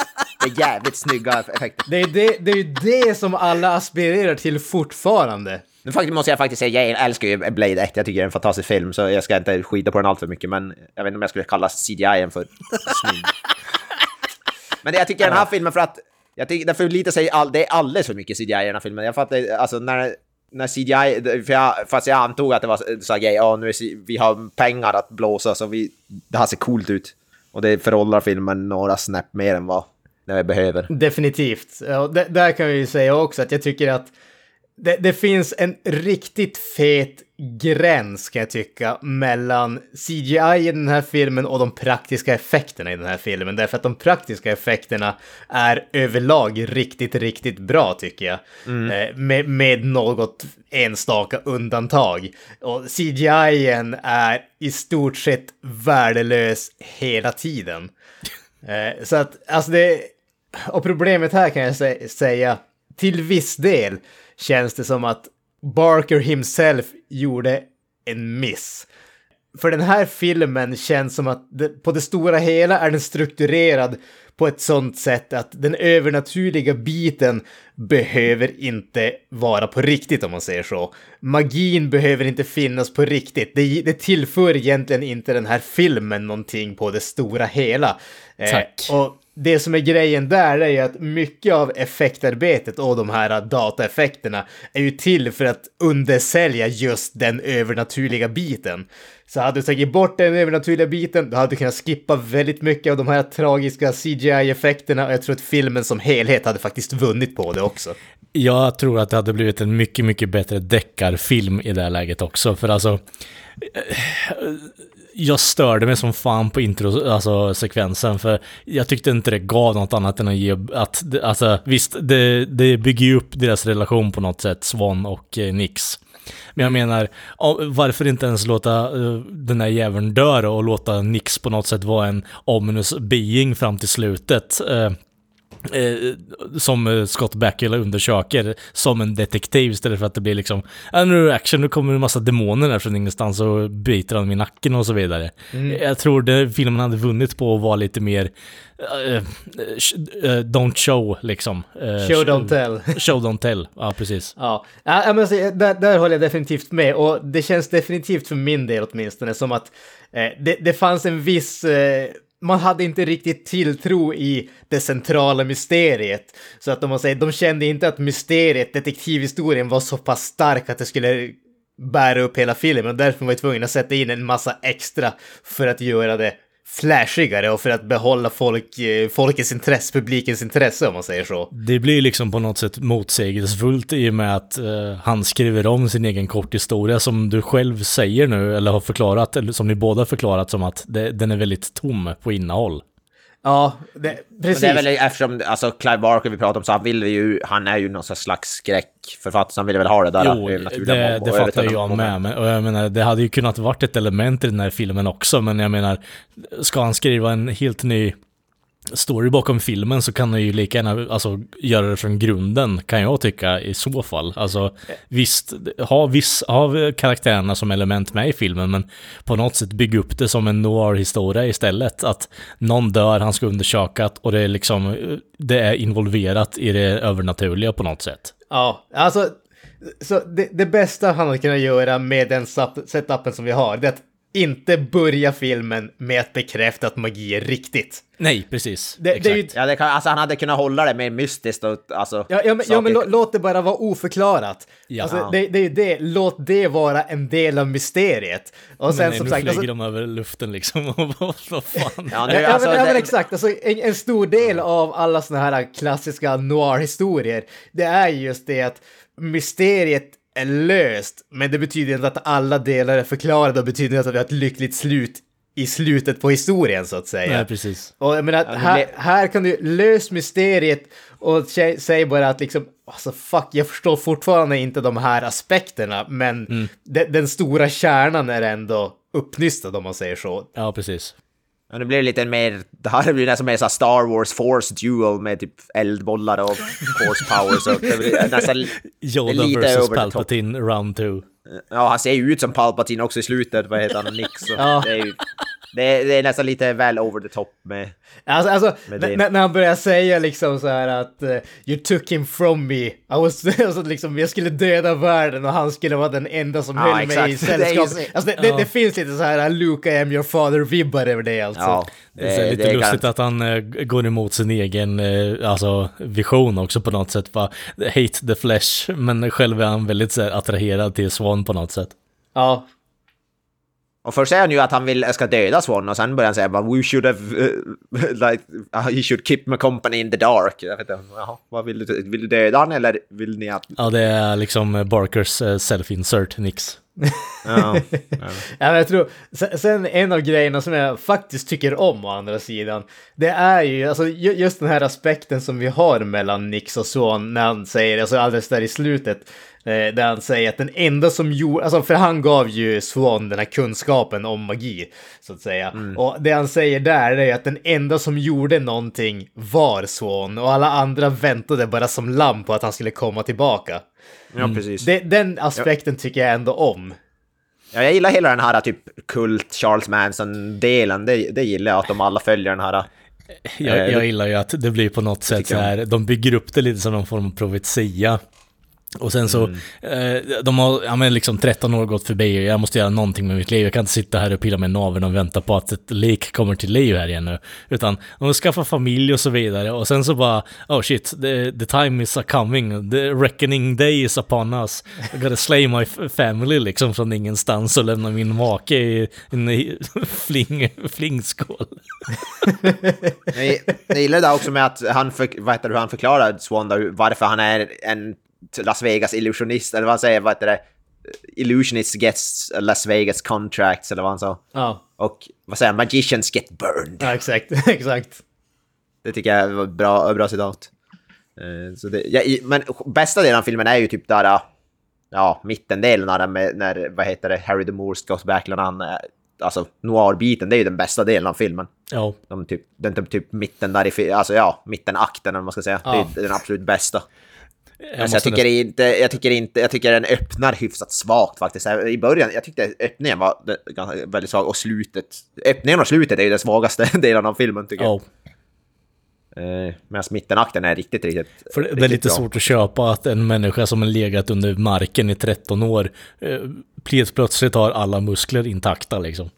Det är jävligt snygga effekter. det, är det, det är ju det som alla aspirerar till fortfarande. Nu faktiskt måste jag faktiskt säga, jag älskar ju Blade 1, jag tycker det är en fantastisk film, så jag ska inte skita på den allt för mycket, men jag vet inte om jag skulle kalla CGI för snygg. men det, jag tycker den här filmen, för att jag tycker, den förlitar sig, all, det är alldeles för mycket CGI i den här filmen. Jag fattar, alltså när, när CGI, för jag, fast jag antog att det var så här grej, ja nu är, vi har pengar att blåsa så vi, det här ser coolt ut. Och det föråldrar filmen några snäpp mer än vad när vi behöver. Definitivt. Ja, där kan jag ju säga också att jag tycker att det, det finns en riktigt fet gräns kan jag tycka mellan CGI i den här filmen och de praktiska effekterna i den här filmen. Därför att de praktiska effekterna är överlag riktigt, riktigt bra tycker jag. Eh, med, med något enstaka undantag. Och CGI är i stort sett värdelös hela tiden. Eh, så att, alltså det... Och problemet här kan jag sä- säga, till viss del känns det som att Barker himself gjorde en miss. För den här filmen känns som att det, på det stora hela är den strukturerad på ett sånt sätt att den övernaturliga biten behöver inte vara på riktigt om man säger så. Magin behöver inte finnas på riktigt. Det, det tillför egentligen inte den här filmen någonting på det stora hela. Eh, Tack. och det som är grejen där är ju att mycket av effektarbetet och de här dataeffekterna är ju till för att undersälja just den övernaturliga biten. Så hade du tagit bort den övernaturliga biten, då hade du kunnat skippa väldigt mycket av de här tragiska CGI-effekterna och jag tror att filmen som helhet hade faktiskt vunnit på det också. Jag tror att det hade blivit en mycket, mycket bättre deckarfilm i det här läget också. För alltså, eh, jag störde mig som fan på intro, alltså sekvensen, för jag tyckte inte det gav något annat än att ge, att, alltså visst, det, det bygger ju upp deras relation på något sätt, Swan och eh, Nix. Men jag menar, varför inte ens låta eh, den här jäveln dö och låta Nix på något sätt vara en ominous being fram till slutet? Eh, eh, som eh, Scott Bakula undersöker som en detektiv istället för att det blir liksom nu är det action, nu kommer en massa demoner här från ingenstans och biter han i nacken och så vidare. Jag tror det filmen hade vunnit på att vara lite mer sh- eh, don't show liksom. Eh, Show don't tell. Show don't tell, ja precis. Ja, ja men där, där håller jag definitivt med och det känns definitivt för min del åtminstone som att eh, det, det fanns en viss... Eh, man hade inte riktigt tilltro i det centrala mysteriet. Så att om man säger, de kände inte att mysteriet, detektivhistorien var så pass stark att det skulle bära upp hela filmen och därför var jag tvungen att sätta in en massa extra för att göra det flashigare och för att behålla folk, eh, folkets intresse, publikens intresse om man säger så. Det blir liksom på något sätt motsägelsefullt i och med att eh, han skriver om sin egen korthistoria som du själv säger nu, eller har förklarat, eller som ni båda förklarat som att det, den är väldigt tom på innehåll. Ja, det, Men precis. det är väl eftersom, alltså Clive Barker vi pratar om, så han vill ju, han är ju någon slags skräckförfattare, så han vill väl ha det där Jo, övernaturliga det, det och fattar jag moment. med. Men, och jag menar, det hade ju kunnat varit ett element i den här filmen också, men jag menar, ska han skriva en helt ny story bakom filmen så kan du ju lika gärna alltså, göra det från grunden, kan jag tycka i så fall. Alltså, visst, ha, viss, av karaktärerna som element med i filmen, men på något sätt bygga upp det som en noir-historia istället. Att någon dör, han ska undersökat och det är liksom, det är involverat i det övernaturliga på något sätt. Ja, alltså, så det, det bästa han hade kunnat göra med den setupen som vi har, det är att inte börja filmen med att bekräfta att magi är riktigt. Nej, precis. Det, det ju, Ja, det kan, alltså han hade kunnat hålla det mer mystiskt och alltså... ja, ja, men, ja, men låt det bara vara oförklarat. Ja. Alltså, det, det är ju det, låt det vara en del av mysteriet. Och sen Men som nu sagt, flyger alltså, de över luften liksom. Och vad fan. Ja, nu, Ja, alltså, men, ja, men det- exakt, alltså, en, en stor del av alla såna här klassiska noir-historier, det är ju just det att mysteriet är löst, men det betyder inte att alla delar är förklarade och betyder inte att vi har ett lyckligt slut i slutet på historien så att säga. Nej, precis. Och jag menar, här, här kan du lösa mysteriet och säga bara att liksom, alltså fuck, jag förstår fortfarande inte de här aspekterna, men Mm. de, den stora kärnan är ändå uppnystad om man säger så. Ja, precis. Ja, det blir lite mer, det här blir nästan mer så Star Wars Force Duel med typ eldbollar och force power. Så det blir nästan Yoda lite top. Palpatine round two. Ja, han ser ju ut som Palpatine också i slutet. Vad heter han? Nick. Så Ja. det, är ju, det, är, det är nästan lite väl over the top med... Alltså, alltså Men det- n- när han börjar säga liksom så här att eh, you took him from me. I was, alltså, liksom, jag skulle döda världen och han skulle vara den enda som Ja, höll mig i exakt. Det är ju sällskap. så- Alltså, det, det, det finns lite så här Luke I am your father-vibbar över det alltså. Ja, Det är lite det är lustigt garant- att han eh, går emot sin egen eh, alltså, vision också på något sätt. Bara, hate the flesh, men själv är han väldigt så här, attraherad till Swan på något sätt. Ja, Och först säger han ju att han vill, ska döda Swan och sen börjar han säga bara we should have, uh, like, uh, he should keep my company in the dark. Jag vet inte, jaha, vad vill du, vill du döda han eller vill ni att... Ja, det är liksom eh, Barkers eh, self-insert, Nix. Ja. Ja, jag tror, sen, en av grejerna som jag faktiskt tycker om å andra sidan, det är ju alltså ju- just den här aspekten som vi har mellan Nix och Swan när han säger, alltså alldeles där i slutet, eh, där han säger att den enda som gjorde, alltså för han gav ju Swan den här kunskapen om magi, så att säga. Och det han säger där är ju att den enda som gjorde någonting var Swan och alla andra väntade bara som lamm på att han skulle komma tillbaka. ja, precis. Det, den aspekten tycker jag ändå om. Ja, jag gillar hela den här typ kult Charles Manson-delen. Det, det gillar jag, att de alla följer den här... Jag, Eh, jag gillar ju att det blir på något sätt så jag. här, de bygger upp det lite som någon form av profetia. Och sen så, eh, de har, ja men liksom 13 år gått förbi och jag måste göra någonting med mitt liv. Jag kan inte sitta här och pilla med naveln och vänta på att ett lik kommer till liv här igen nu. Utan de skaffar familj och så vidare. Och sen så bara, oh shit, the, the time is a coming. The reckoning day is upon us. I gotta slay my family liksom från ingenstans och lämna min make i en fling, flingskål. Jag, jag gillar det där också med att han, för, vad heter det, hur han förklarar Swan då, varför han är en Las Vegas illusionist, eller vad han säger, vad heter det? Illusionist gets Las Vegas contracts, eller vad han sa. Ja, Och vad säger han? Magicians get burned. ja exakt, exakt. Det tycker jag var bra, bra citat. Eh, Så det, ja, men bästa delen av filmen är ju typ där, ja, mittendelen där med, när, vad heter det, Harry the Moore, Scott Backlund, han, eh, alltså noir-biten, det är ju den bästa delen av filmen. Ja. De typ, den typ, typ mitten där i, alltså ja, mittenakten eller vad man ska säga. Ja. Det är den absolut bästa. Jag Jag, jag, tycker inte, jag tycker inte, jag tycker den öppnar hyfsat svagt faktiskt. I början, jag tyckte öppningen var väldigt svag och slutet, öppningen och slutet är ju den svagaste delen av filmen tycker jag. Ja. Eh, Medan mittenakten är riktigt, riktigt För det är riktigt lite bra. svårt att köpa att en människa som har legat under marken i 13 år eh, plötsligt har alla muskler intakta liksom.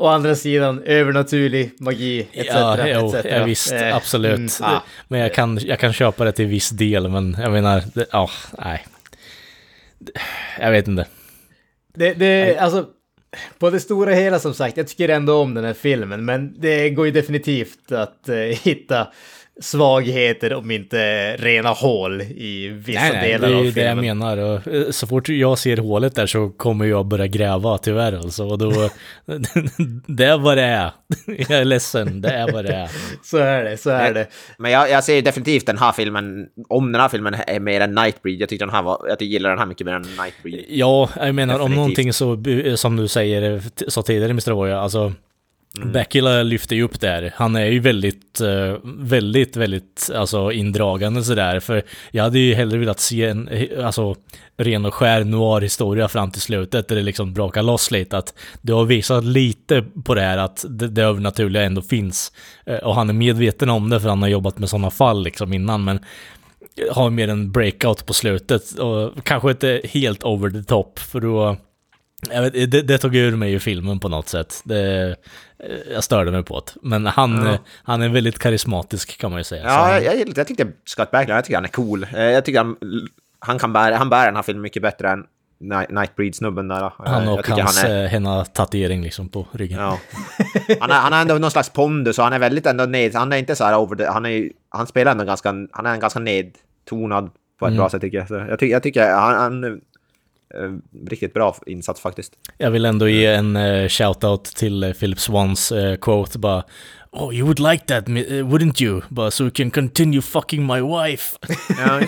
Å andra sidan, övernaturlig magi, etc. ja, jo, etc. ja, visst, Eh, absolut. mm, ah. Men jag kan, jag kan köpa det till viss del, men jag menar, ja, nej. Det- Jag vet inte. Det, det, alltså, på det stora hela som sagt, jag tycker ändå om den här filmen, men det går ju definitivt att eh, hitta svagheter om inte rena hål i vissa Nej, nej, det delar är av ju det jag filmen. menar. Och eh, så fort jag ser hålet där så kommer jag börja gräva tyvärr alltså. Och då, det är vad det är. Jag är ledsen, det är vad det är. Så är det, så är det. Men jag, jag ser definitivt den här filmen, om den här filmen är mer än Nightbreed, jag tycker den här var, jag gillar den här mycket mer än Nightbreed. Ja, jag menar om Definitivt. någonting så, som du säger, eh, sa tidigare Mr. Voya, alltså Mm. Bakula lyfter ju upp där. Han är ju väldigt, eh, väldigt, väldigt alltså indragande sådär. För jag hade ju hellre velat se en eh, alltså, ren och skär noir-historia fram till slutet där det liksom brakar loss lite. Att du har visat lite på det här att det, det övernaturliga ändå finns. Eh, och han är medveten om det för han har jobbat med sådana fall liksom innan. Men har mer en breakout på slutet och kanske inte helt over the top för då jag vet, det, det tog ur mig i filmen på något sätt. Det, jag störde mig på det. Men han, Ja. han är väldigt karismatisk kan man ju säga. Ja, jag, jag, jag tyckte Scott Backlund, jag tycker han är cool. Eh, Jag tycker han, han kan bära, han bär den här filmen mycket bättre än Night- Nightbreed-snubben där. Eh, han och hans han är, eh, tatuering liksom på ryggen. ja. han, är, han har ändå någon slags pondus och han är väldigt ändå ned, han är inte så här over the, han, är, han spelar ändå ganska, han är ganska nedtonad på ett Mm. bra sätt tycker jag. Så jag, tycker, jag tycker han, han, Eh, riktigt bra insats faktiskt. Jag vill ändå ge en uh, shout-out till uh, Philip Swans uh, quote bara Oh, you would like that, wouldn't you? Bara so we can continue fucking my wife. Ja,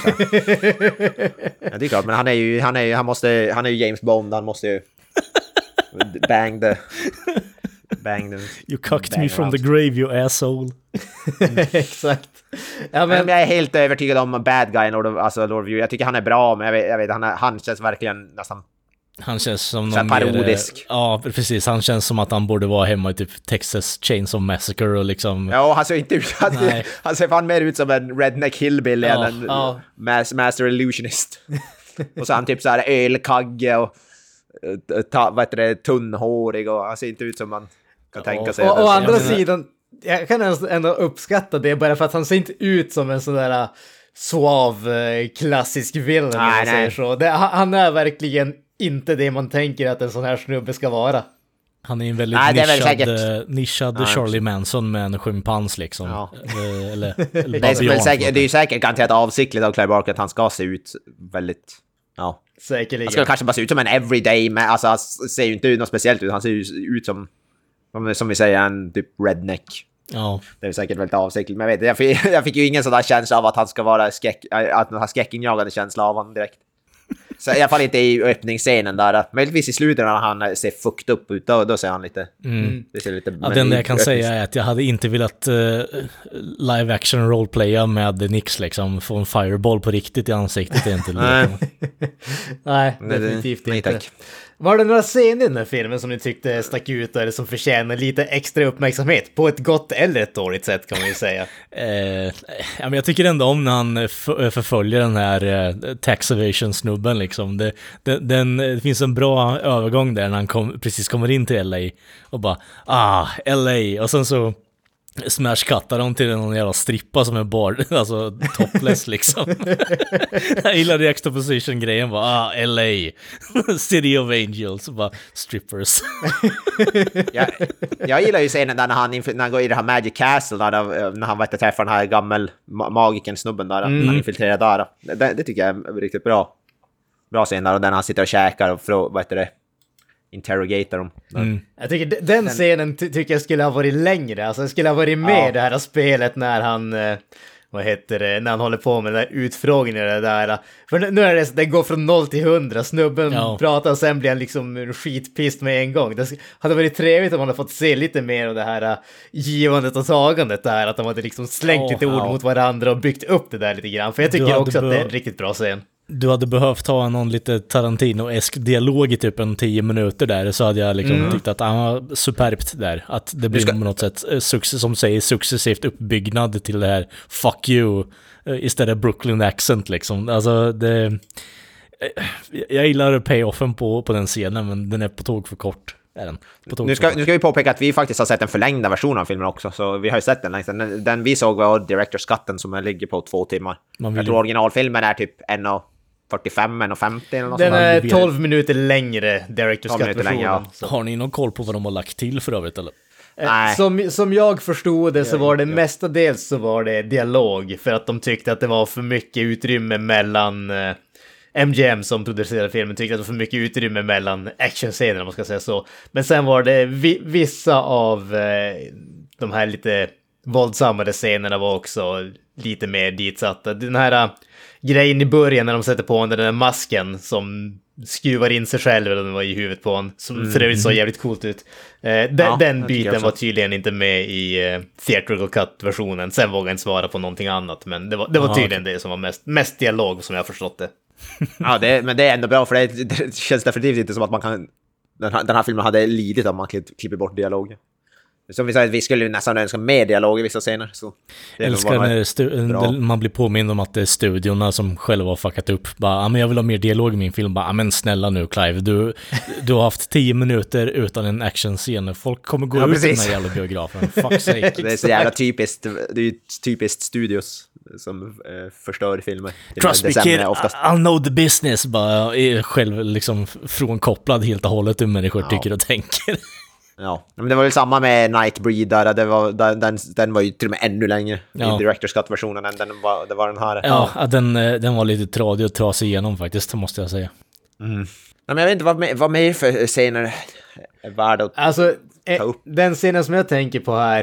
ja, det är klart, men han är ju, han är ju, han måste, han är ju James Bond, han måste ju bang the... Bang the... You cocked me from out. the grave you asshole. Exakt. Ja, Men jag är helt övertygad om bad guy Lord of, alltså Lord of View. Jag tycker han är bra, men jag vet, jag vet han, är, han känns verkligen nästan... Han känns som någon mer, eh, parodisk. Ja, precis. Han känns som att han borde vara hemma i typ Texas Chainsaw Massacre och liksom... Ja, han ser inte ut... Han, han ser fan mer ut som en redneck hillbilly Ja, än en ja. mas, master illusionist. och så är han typ så här ölkagge och... eh, Ta, vad heter det? Tunnhårig och han ser inte ut som man kan tänka sig. och, å andra sidan, jag kan ändå- uppskatta det bara för att han ser inte ut som en sån där äh, suav äh, klassisk villain om Nej, man säger nej. så. Det, han är verkligen inte det man tänker att en sån här snubbe ska vara. Han är en väldigt Nej, nischad, eh, nischad Ja, Charlie Manson med en schimpans liksom. Ja. Eh, eller, eller Det är, säkert, det är ju säkert garanterat avsiktligt av Clive Barker att han ska se ut väldigt... Ja. Säkerligen. Han ska kanske bara se ut som en everyday man. Alltså han ser ju inte ut något speciellt ut. Han ser ju ut som... som- vi säger, en typ redneck. Ja. Det är säkert väldigt avsiktligt, men jag vet jag fick, jag fick ju ingen sån där känsla av att han ska vara skräck... Att han har skräckinjagande känsla av honom direkt. Så i alla fall inte i öppningsscenen där. Möjligtvis i slutet när han ser fucked upp ut, då, då ser han lite... Det ser lite Mm. Ja, det enda jag kan säga är att jag hade inte velat uh, live action roleplaya med Nix liksom, få en fireball på riktigt i ansiktet är inte Nej. Nej, Nej, definitivt nej, inte. tack. Var det några scener i den här filmen som ni tyckte stack ut eller som förtjänar lite extra uppmärksamhet? På ett gott eller ett dåligt sätt kan man ju säga. Eh, ja, men jag tycker ändå om när han eh, eh, förföljer den här eh, tax evasion-snubben liksom. Det, den, den, det finns en bra övergång där när han kom, precis kommer in till LA och bara ah, LA och sen så smashcuttar de till någon jävla strippa som är bar, alltså topless liksom. jag gillar the exposition-grejen bara ah, LA, City of Angels, bara strippers. jag, jag gillar ju scenen där när han, när han går i det här Magic Castle, där, när han vet, träffar den här gammel ma- magiken snubben där, Mm. han infiltrerar där. Det, det tycker jag är riktigt bra. Bra scen där, och den han sitter och käkar och frå, vad heter det, interrogator dem. Mm. Jag tycker de- den scenen ty- tycker jag skulle ha varit längre. Alltså det skulle ha varit med Ja. i det här spelet när han, eh, vad heter det, när han håller på med den där utfrågningen det där. För nu- är det, det går från 0 till 100, snubben Ja. pratar och sen blir han liksom skitpist med en gång. Det hade varit trevligt om man hade fått se lite mer av det här eh, givandet och tagandet där, att de hade liksom slängt Ja, lite ord ja. mot varandra och byggt upp det där lite grann. För jag tycker också att det är en riktigt bra scen. Du hade behövt ha någon lite Tarantino-esk dialog i typ en tio minuter där, så hade jag liksom tyckt att han var superbt där. Att det blir ska- på något sätt, eh, som säger, successivt uppbyggnad till det här 'fuck you' eh, istället Brooklyn accent liksom. Alltså det... eh, Jag gillar payoffen på, på den scenen, men den är på tåg för kort. Nu ska, nu ska vi påpeka att vi faktiskt har sett den förlängda versionen av filmen också, så vi har ju sett den längst. Den, den vi såg var Directors Cutten som ligger på två timmar. Man vill Jag tror originalfilmen är typ 1.45, 1.50 eller något Den sånt. är 12 minuter längre, Director's 12 minuter längre, ja. Har ni någon koll på vad de har lagt till för övrigt eller? Nej. Som, som jag förstod det så var det mestadels så var det dialog för att de tyckte att det var för mycket utrymme mellan eh, MGM som producerade filmen tyckte att det var för mycket utrymme mellan actionscenerna om man ska säga så. Men sen var det vi, vissa av eh, de här lite våldsammare scenerna var också lite mer ditsatta. Den här eh, grejen i början när de sätter på honom den där masken som skruvar in sig själv eller vad i huvudet på honom. Som för övrigt såg jävligt coolt ut. Eh, den, Ja, den biten var tydligen inte med i uh, Theatrical Cut-versionen. Sen vågar jag inte svara på någonting annat, men det var, det var tydligen det som var mest, mest dialog som jag förstått det. Ja, det, men det är ändå bra för det, det känns definitivt inte som att man kan... Den här, den här filmen hade lidit om man klipp- klipper bort dialog. Som vi sa, vi skulle nästan önska mer dialog i vissa scener. Så det älskar när man blir påmind om att det är studiorna som själva har fuckat upp. Bara, ah, men jag vill ha mer dialog i min film. Bara, ah, men snälla nu Clive, du, du har haft tio minuter utan en actionscen. Folk kommer gå Ja, ut ur den här jävla biografen. Fuck sake. Det är så jävla typiskt. Det är typiskt studios som eh, förstör filmer. Trust me kid, oftast. I'll know the business. Bara är själv liksom frånkopplad helt och hållet hur människor tycker och tänker. Ja, men det var väl samma med Nightbreed där. Det var, den, den, var ju till och med ännu längre Ja. i Directors Cut-versionen än den var, det var den här. Ja, att den, eh, den var lite tradig att ta sig igenom faktiskt, måste jag säga. Mm. men jag vet inte vad, vad mer för scener är värda att Alltså, eh, Ta upp. den scenen som jag tänker på här,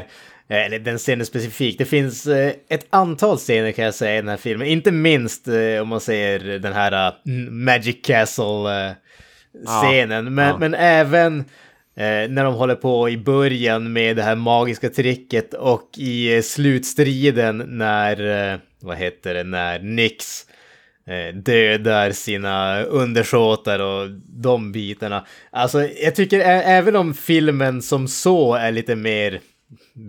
eh, eller den scenen specifikt, det finns eh, ett antal scener kan jag säga i den här filmen. Inte minst eh, om man säger den här eh, Magic Castle-scenen, men, ja. men även eh, Eh, när de håller på i början med det här magiska tricket och i eh, slutstriden när, eh, vad heter det, när Nix eh, dödar sina undersåtar och de bitarna. Alltså, jag tycker även om filmen som så är lite mer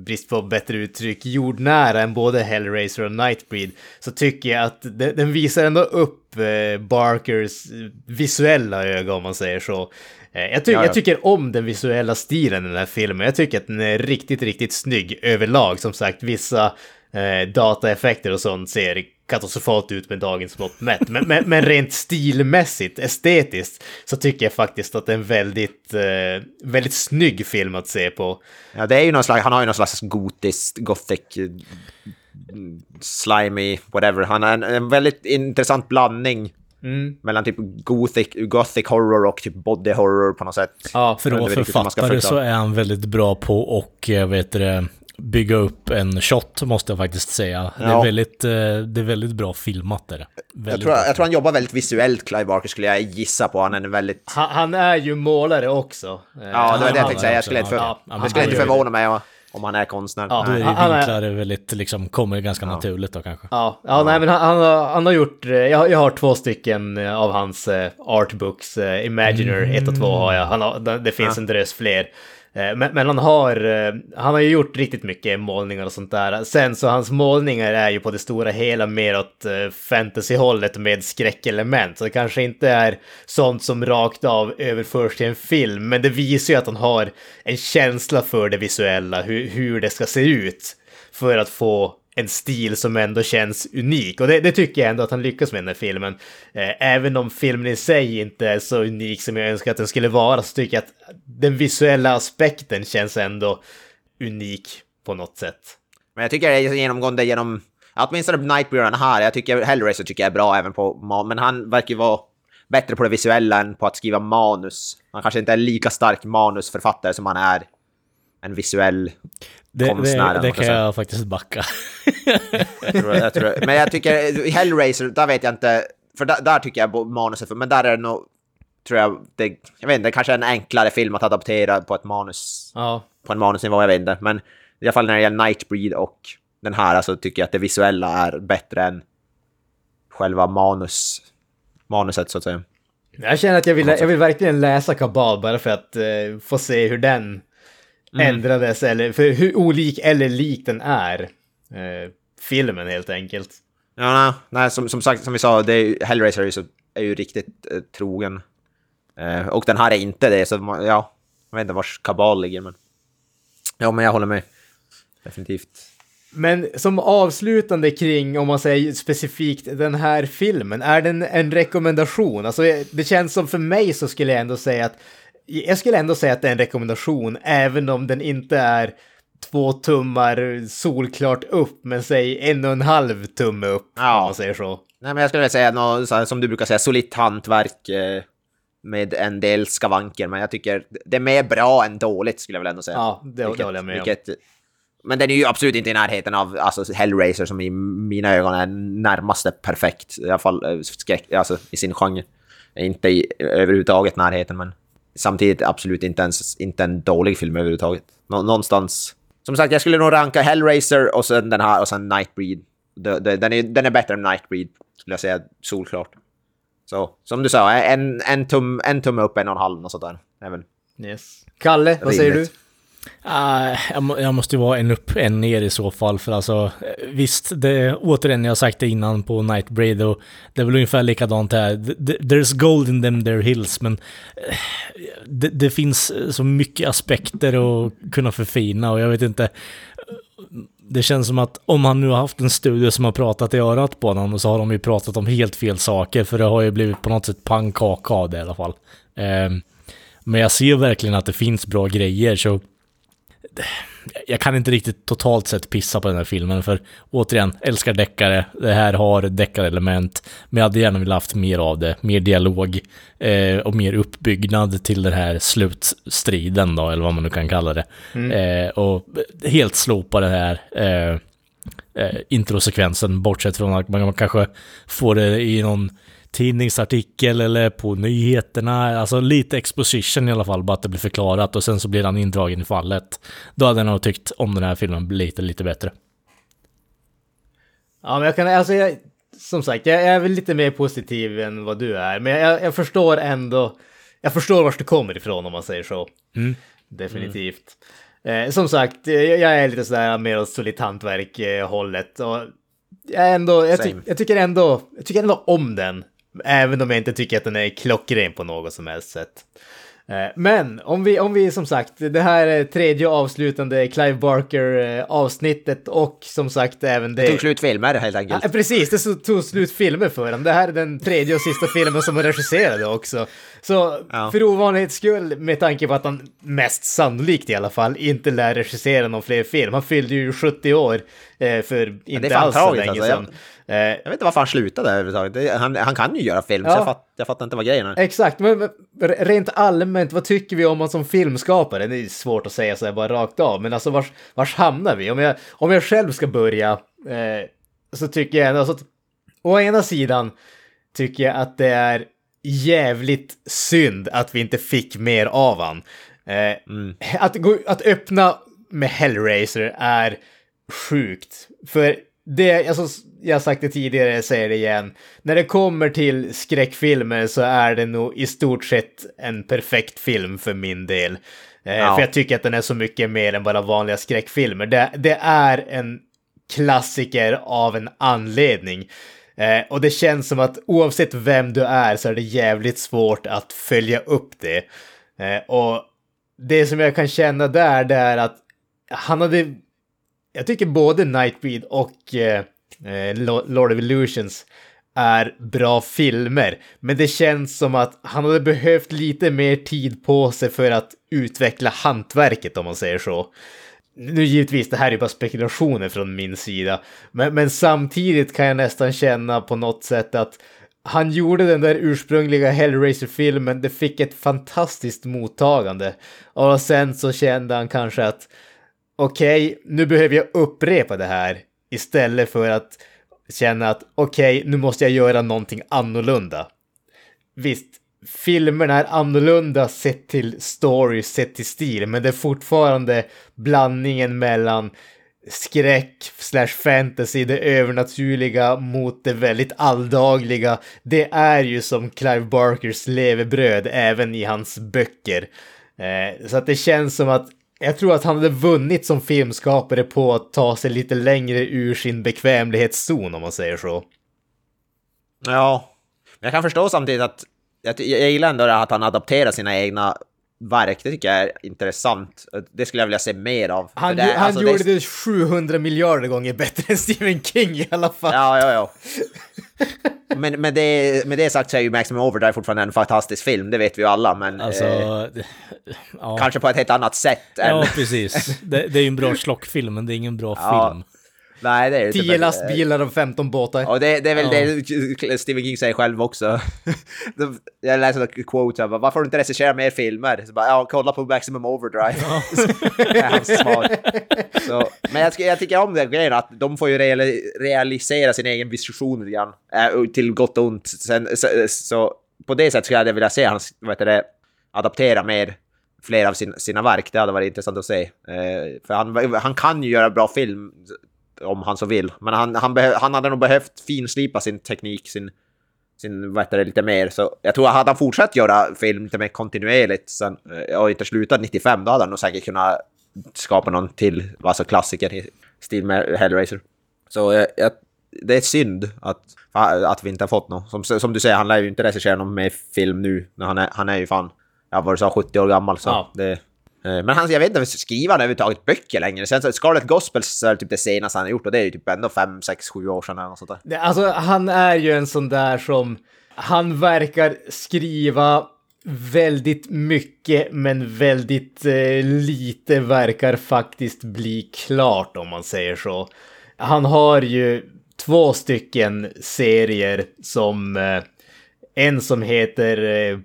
brist på bättre uttryck, jordnära än både Hellraiser och Nightbreed, så tycker jag att den, visar ändå upp eh, Barkers visuella öga om man säger så. Eh, jag, ty- Ja, ja. jag tycker om den visuella stilen i den här filmen. Jag tycker att den är riktigt, riktigt snygg överlag. Som sagt, vissa eh, dataeffekter och sånt ser katastrofalt ut med dagens mått mätt. Men, men, men rent stilmässigt, estetiskt, så tycker jag faktiskt att det är en väldigt, eh, väldigt snygg film att se på. Ja, det är ju någon slags, han har ju någon slags gotisk, gothic, mm, slimy, whatever. Han har en, en väldigt intressant blandning Mm. mellan typ gothic, gothic horror och typ body horror på något sätt. Ja, För Jag att författare så är han väldigt bra på och jag vet det, bygga upp en shot måste jag faktiskt säga. Det, är Ja. väldigt, eh, det är väldigt bra filmat. Där. Jag Väldigt tror, bra. jag tror han jobbar väldigt visuellt, Clive Barker, skulle jag gissa på. Han är en väldigt... Han, han är ju målare också. Eh, Ja, det var det jag tänkte säga. Jag skulle inte, för, Ja, jag skulle inte förvåna mig om- om han är konstnär. Ja. Då är det vinklar är väldigt, liksom, kommer ganska naturligt då kanske. Ja, ja, nej men han, han, har, han har gjort, eh, jag, jag har två stycken eh, av hans eh, artbooks, Imaginer 1 och 2 har jag, han har, det, finns en drös fler. Eh, men, men han har, eh, han har ju gjort riktigt mycket målningar och sånt där. Sen så hans målningar är ju på det stora hela mer åt eh, fantasyhållet med skräckelement. Så det kanske inte är sånt som rakt av överförs till en film, men det visar ju att han har en känsla för det visuella, hur, hur det ska se ut för att få en stil som ändå känns unik. Och det, det tycker jag ändå att han lyckas med den här filmen. Eh, även om filmen i sig inte är så unik som jag önskar att den skulle vara så tycker jag att den visuella aspekten känns ändå unik på något sätt. Men jag tycker det är genomgående genom... Åtminstone Nightbreed den här. Jag tycker Hellraiser tycker jag är bra även på... ma- Men han verkar ju vara bättre på det visuella än på att skriva manus. Han kanske inte är lika stark manusförfattare som han är en visuell Det, konstnär. det, det kan jag faktiskt backa. Jag tror, jag tror, men jag tycker Hellraiser, där vet jag inte. För där, där tycker jag manuset, men där är det nog, tror jag, det, jag vet inte, det kanske är en enklare film att adaptera på ett manus, Ja, på en manusnivå, jag vet inte. Men i alla fall när det gäller Nightbreed och den här, alltså tycker jag att det visuella är bättre än själva manus, manuset så att säga. jag känner att jag vill, jag vill verkligen läsa Kabal bara för att eh, få se hur den ändrades, eller för hur olik eller lik den är. Eh, filmen helt enkelt. Ja, nej, nej som, som sagt, som vi sa, det är, Hellraiser är ju, så, är ju riktigt eh, trogen. Eh, och den här är inte det, så ja, jag vet inte vars kabal ligger, men... Ja, men jag håller med. Definitivt. Men som avslutande kring, om man säger specifikt den här filmen, är den en rekommendation? Alltså det känns som för mig så skulle jag ändå säga att, jag skulle ändå säga att det är en rekommendation, även om den inte är två tummar solklart upp, men säg en och en halv tumme upp, Ja. om man säger så. Nej, men jag skulle vilja säga något, som du brukar säga, solitt hantverk eh, med en del skavanker, men jag tycker det är mer bra än dåligt skulle jag väl ändå säga. Ja, det, det håller jag med om. vilket, Men den är ju absolut inte i närheten av alltså, Hellraiser som i mina ögon är närmaste perfekt, i alla fall eh, skräck, alltså, i sin genre. Inte i överhuvudtaget närheten, men samtidigt absolut inte ens inte en dålig film överhuvudtaget. Nå någonstans. Som sagt, jag skulle nog ranka Hellraiser och sen den här och sen Nightbreed. Den är, den är bättre än Nightbreed, skulle jag säga solklart. Så, som du sa, en, en, tum, en tumme upp, en och en halv, och sånt där. Även. Yes. Kalle, vad säger du? Uh, jag, må, jag måste ju vara en upp, en ner i så fall. För alltså, visst, det, återigen, jag har sagt det innan på Nightbraid och det är väl ungefär likadant här. There's gold in them there hills, men eh, det, det finns eh, så mycket aspekter att kunna förfina och jag vet inte. Eh, det känns som att om han nu har haft en studio som har pratat i örat på honom så har de ju pratat om helt fel saker för det har ju blivit på något sätt pannkaka av det i alla fall. Uh, men jag ser verkligen att det finns bra grejer så jag kan inte riktigt totalt sett pissa på den här filmen, för återigen, älskar deckare. Det här har deckarelement, men jag hade gärna velat haft mer av det. Mer dialog eh, och mer uppbyggnad till den här slutstriden då, eller vad man nu kan kalla det. Mm. Eh, och helt slopa det här eh, eh, introsekvensen, bortsett från att man kanske får det i någon tidningsartikel eller på nyheterna. Alltså lite exposition i alla fall, bara att det blir förklarat och sen så blir han indragen i fallet. Då hade jag nog tyckt om den här filmen lite, lite bättre. Ja, men jag kan, alltså jag, som sagt, jag är väl lite mer positiv än vad du är, men jag, jag förstår ändå, jag förstår vart du kommer ifrån om man säger så. Mm. Definitivt. Mm. Eh, som sagt, jag, jag är lite sådär mer åt solitt hantverk-hållet och jag, ändå, jag, ty, jag, tycker ändå, jag tycker ändå om den. Även om jag inte tycker att den är klockren på något som helst sätt. Eh, men om vi, om vi som sagt, det här är tredje avslutande Clive Barker eh, avsnittet och som sagt även det... Det tog slut filmer helt enkelt. Ja, precis, det tog slut filmer för honom. Det här är den tredje och sista filmen som han regisserade också. Så ja. för ovanlighets skull, med tanke på att han mest sannolikt i alla fall inte lär regissera någon fler film. Han fyllde ju 70 år eh, för inte alls så länge alltså. sedan. Eh, jag vet inte varför han slutade överhuvudtaget. Han, han kan ju göra film, ja. så jag, fatt, jag fattar inte vad grejen är. Exakt, men, men rent allmänt, vad tycker vi om honom som filmskapare? Det är svårt att säga så här bara rakt av, men alltså vars, vars hamnar vi? Om jag, om jag själv ska börja eh, så tycker jag ändå att å ena sidan tycker jag att det är jävligt synd att vi inte fick mer av han. Eh, mm. att, gå, att öppna med Hellraiser är sjukt. För det, alltså, jag har sagt det tidigare, jag säger det igen. När det kommer till skräckfilmer så är det nog i stort sett en perfekt film för min del. Eh, ja. För jag tycker att den är så mycket mer än bara vanliga skräckfilmer. Det, det är en klassiker av en anledning. Eh, och det känns som att oavsett vem du är så är det jävligt svårt att följa upp det. Eh, och det som jag kan känna där, det är att han hade jag tycker både Nightbreed och eh, eh Lord of Illusions är bra filmer. Men det känns som att han hade behövt lite mer tid på sig för att utveckla hantverket om man säger så. Nu givetvis, det här är bara spekulationer från min sida. Men, men samtidigt kan jag nästan känna på något sätt att han gjorde den där ursprungliga Hellraiser-filmen, det fick ett fantastiskt mottagande. Och sen så kände han kanske att okej, okay, nu behöver jag upprepa det här istället för att känna att okej, okay, nu måste jag göra någonting annorlunda. Visst, filmerna är annorlunda sett till story, sett till stil, men det är fortfarande blandningen mellan skräck slash fantasy, det övernaturliga mot det väldigt alldagliga. Det är ju som Clive Barkers levebröd även i hans böcker. Eh, så att det känns som att jag tror att han hade vunnit som filmskapare på att ta sig lite längre ur sin bekvämlighetszon om man säger så. Ja, men jag kan förstå samtidigt att jag, jag gillar ändå att han adapterar sina egna verk. Det tycker jag är intressant. Det skulle jag vilja se mer av. Han, det, han alltså, gjorde det... det 700 miljarder gånger bättre än Stephen King i alla fall. Ja, ja, ja. men med det, med det sagt så är ju Maximum Overdrive fortfarande en fantastisk film, det vet vi ju alla, men... Alltså, eh, ja. Kanske på ett helt annat sätt. Än... Ja, precis. Det, det är ju en bra slockfilm, men det är ingen bra ja. film. Nej, det är det 10 lastbilar och 15 båtar. Och det, det är väl ja. det Stephen King säger själv också. jag läste en quote, bara, varför har du inte regisserat mer filmer? Så bara, ja, kolla på Maximum Overdrive. Ja. Så, men jag, jag tycker om den grejen att de får ju realisera sin egen vision grann. Äh, till gott och ont. Sen, så, så, på det sättet skulle jag vilja se hans, vad heter det, adaptera mer fler av sin, sina verk. Det hade varit intressant att se. Eh, för han, han kan ju göra bra film om han så vill. Men han, han, han hade nog behövt finslipa sin teknik, sin, sin vad det, lite mer. Så jag tror att hade han fortsatt göra film lite mer kontinuerligt sen, eh, och inte slutat 95, då hade han nog säkert kunnat skapa någon till alltså klassiker i stil med Hellraiser. Så jag, jag, det är synd att, att vi inte har fått något. Som, som du säger, han lär ju inte regissera någon mer film nu. Han är, han är ju fan, ja vad du sa, 70 år gammal. Så ja. det, Eh, men han, jag vet inte, skriver han överhuvudtaget böcker längre? Sen Scarlet Gospels är typ det senaste han har gjort och det är ju typ ändå 5, 6, 7 år sedan eller något sånt där. Alltså han är ju en sån där som, han verkar skriva väldigt mycket men väldigt eh, lite verkar faktiskt bli klart om man säger så. Han har ju två stycken serier som eh, en som heter eh,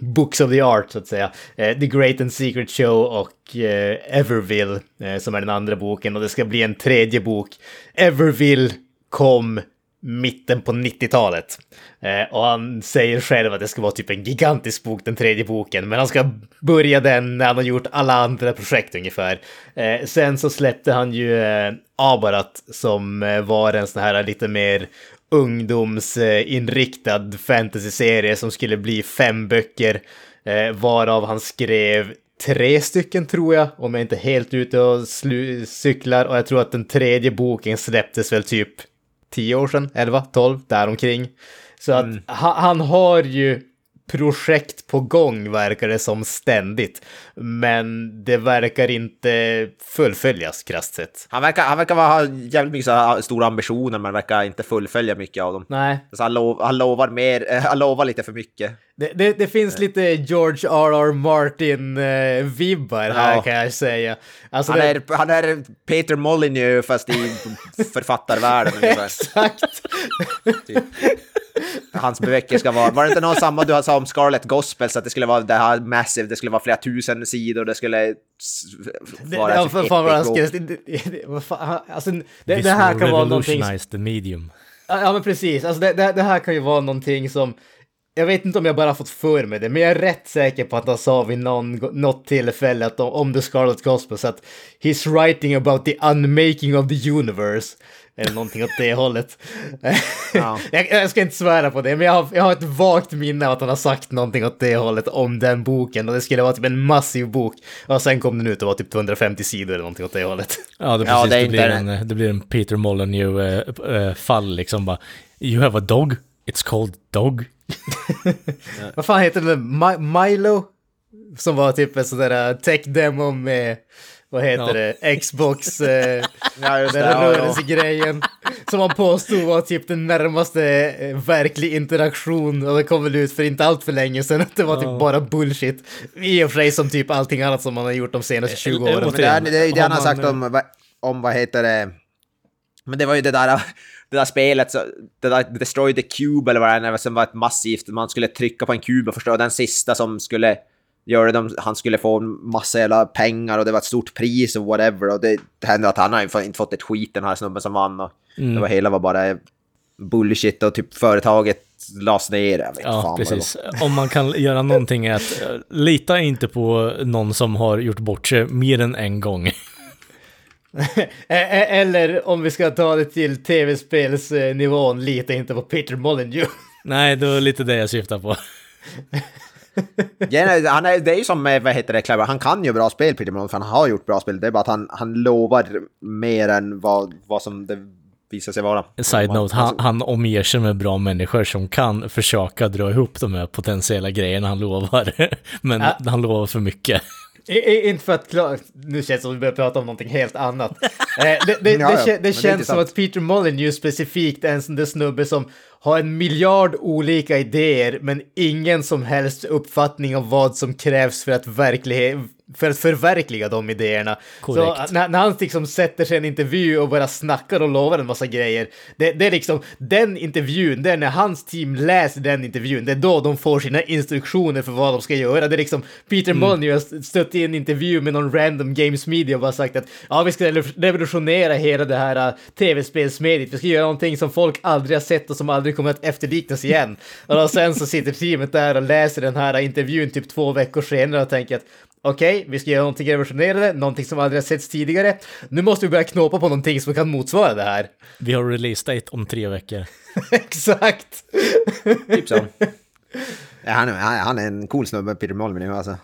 Books of the Art så att säga. Eh, the Great and Secret Show och eh, Everville eh, som är den andra boken och det ska bli en tredje bok. Everville kom mitten på 90-talet. Eh, och han säger själv att det ska vara typ en gigantisk bok, den tredje boken, men han ska börja den när han har gjort alla andra projekt ungefär. Eh, sen så släppte han ju eh, Abarat som eh, var en sån här lite mer ungdomsinriktad fantasy-serie som skulle bli fem böcker, eh, varav han skrev tre stycken tror jag, om jag inte helt ute och cyklar. Och jag tror att den tredje boken släpptes väl typ tio år sedan, elva, tolv, däromkring. Så att mm. han, han har ju projekt på gång verkar det som ständigt. Men det verkar inte fullföljas krasst sett. Han verkar, han verkar ha jävligt mycket så stora ambitioner men verkar inte fullfölja mycket av dem. Nej. Så han, lov, han lovar mer, han lovar lite för mycket. Det, det, det finns lite George R.R. Martin-vibbar här ja. kan jag säga. Alltså han, det... är, han är Peter Molyneux fast i författarvärlden. Exakt! typ hans böcker ska vara... Var det inte någon samma du sa om Scarlet Gospel, så att det skulle vara det här massive, det skulle vara flera tusen sidor, det skulle vara... Det, för fan vad han skrev... Alltså, det, det här kan vara någonting... the medium. Ja, men precis. Alltså, det, det, det här kan ju vara någonting som... Jag vet inte om jag bara fått för mig det, men jag är rätt säker på att han sa vid någon, något tillfälle att om The Scarlet Gospel så att he's writing about the unmaking of the universe. Eller någonting åt det hållet. Ja. jag, jag, ska inte svära på det, men jag har, jag har ett vagt minne av att han har sagt någonting åt det hållet om den boken. Och det skulle vara typ en massiv bok. Och sen kom den ut och var typ 250 sidor eller någonting åt det hållet. Ja, det, precis, ja, det, det, blir, en, det blir en Peter Molyneux-fall äh, äh, liksom bara. You have a dog? It's called dog. Vad fan heter den? Milo? Som var typ en sån där tech-demo med vad heter ja. det, Xbox, eh, ja, den det, rörelsegrejen. Ja. Som man påstod var typ den närmaste eh, verklig interaktion och det kom väl ut för inte allt för länge sedan att det var typ bara bullshit. I och för sig som typ allting annat som man har gjort de senaste 20 eh, åren. Det är det, det han har sagt om, om, vad heter det, men det var ju det där det där spelet, så, det där Destroy the Cube eller vad det är, som var ett massivt, man skulle trycka på en kub och förstöra den sista som skulle göra det, han skulle få en massa jävla pengar och det var ett stort pris och whatever. Och det hände att han har inte fått ett skit den här snubben som vann. Och mm. Det var hela var bara bullshit och typ företaget lades ner. Jag vet ja, fan precis. Om man kan göra någonting är att eh, lita inte på någon som har gjort bort sig mer än en gång. Eller om vi ska ta det till tv-spelsnivån, lita inte på Peter Molyneux. Nej, det var lite det jag syftar på. ja, han är, det är ju som med, vad heter det, Clever, han kan ju bra spel Peter Malone, för han har gjort bra spel. Det är bara att han, han lovar mer än vad, vad som det visar sig vara. Side note, han, han omger sig med bra människor som kan försöka dra ihop de här potentiella grejerna han lovar. Men ja. han lovar för mycket. Inte för att klara... Nu känns det som att vi börjar prata om någonting helt annat. Eh, det, det, ja, det, det känns som att Peter Molyneux specifikt är en sån där snubbe som har en miljard olika idéer men ingen som helst uppfattning om vad som krävs för att för att förverkliga de idéerna. Så när, när, han liksom sätter sig i en intervju och bara snackar och lovar en massa grejer, det, det, är liksom den intervjun, det är när hans team läser den intervjun, det är då de får sina instruktioner för vad de ska göra. Det är liksom Peter mm. Molyneux har stött i en intervju med någon random games media och bara sagt att ja, vi ska revolutionera hela det här uh, tv-spelsmediet, vi ska göra någonting som folk aldrig har sett och som aldrig kommer att efterliknas igen. och sen så sitter teamet där och läser den här intervjun typ två veckor senare och tänker att okej, okay, vi ska göra någonting revolutionerande, någonting som aldrig har setts tidigare. Nu måste vi börja knåpa på någonting som kan motsvara det här. Vi har release date om tre veckor. Exakt! typ så. Ja, han, är, han är en cool snubbe, Peter Molyneux alltså.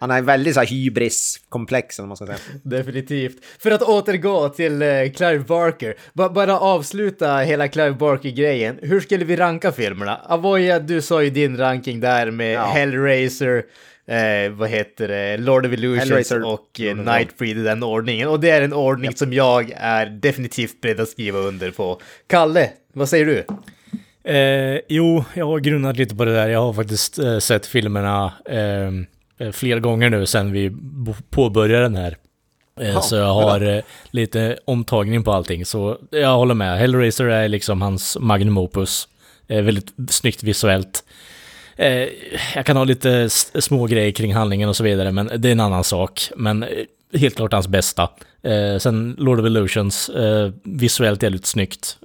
Han har en väldigt så här hybris-komplex, om man ska säga. Definitivt. För att återgå till uh, Clive Barker, B bara avsluta hela Clive Barker-grejen. Hur skulle vi ranka filmerna? Avoya, du sa ju din ranking där med ja. Hellraiser, eh, vad heter det, Lord of Illusions och eh, Nightbreed i den ordningen. Och det är en ordning yep. som jag är definitivt beredd att skriva under på. Kalle, vad säger du? Eh, jo, jag har grunnat lite på det där. Jag har faktiskt eh, sett filmerna eh, flera gånger nu sedan vi påbörjade den här. Eh, så jag har eh, lite omtagning på allting. Så jag håller med. Hellraiser är liksom hans magnum opus. Eh, väldigt snyggt visuellt. Eh, jag kan ha lite små grejer kring handlingen och så vidare, men det är en annan sak. Men eh, helt klart hans bästa. Eh, sen Lord of Illusions, eh, visuellt jävligt snyggt.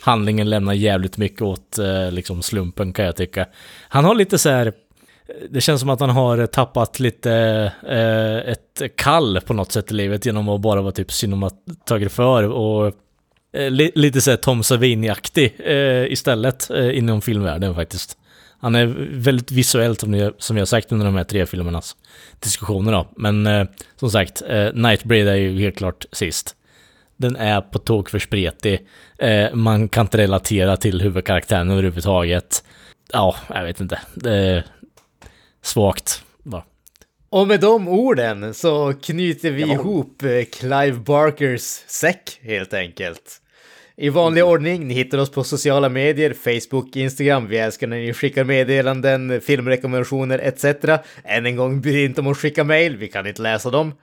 Handlingen lämnar jävligt mycket åt eh, liksom slumpen kan jag tycka. Han har lite så här... Det känns som att han har tappat lite eh, ett kall på något sätt i livet genom att bara vara typ cinematograför och eh, li, lite såhär Tom Savini-aktig eh, istället eh, inom filmvärlden faktiskt. Han är väldigt visuellt som vi som jag har sagt under de här tre filmernas diskussioner då. Men eh, som sagt, eh, Nightbreed är ju helt klart sist. Den är på tok för spretig. Eh, man kan inte relatera till huvudkaraktären överhuvudtaget. Ja, jag vet inte. Det svagt bara. Och med de orden så knyter vi ihop eh, Clive Barkers säck helt enkelt. I vanlig ordning, ni hittar oss på sociala medier, Facebook, Instagram. Vi älskar när ni skickar meddelanden, filmrekommendationer etc. Än en gång, bry inte om att skicka mail, vi kan inte läsa dem.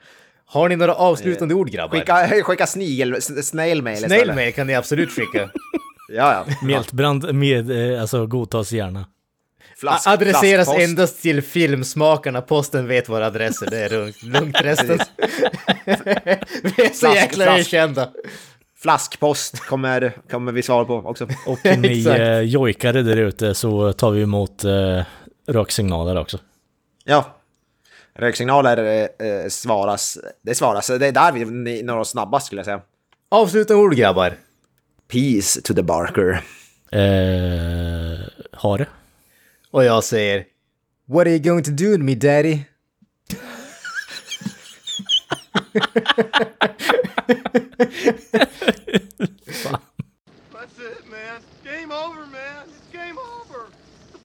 Har ni några avslutande ord grabbar? Skicka, skicka snigel, snailmail istället. Snailmail kan ni absolut skicka. Ja, ja. Mjältbrand med, eh, alltså godtas gärna. Flask, Adresseras flaskpost. endast till filmsmakarna, posten vet våra adresser, det är lugnt, lugnt resten. vi är så Flask- jäkla flask. erkända. Flaskpost kommer, kommer vi svara på också. Och ni eh, jojkare där ute så tar vi emot eh, röksignaler också. Ja. Röksignaler eh, eh, svaras, det svaras, det är där vi når oss snabbast skulle jag säga. Avslutande ord grabbar. Peace to the Barker. Eh, har det? Oil said, What are you going to do with me, Daddy? That's it, man. Game over, man.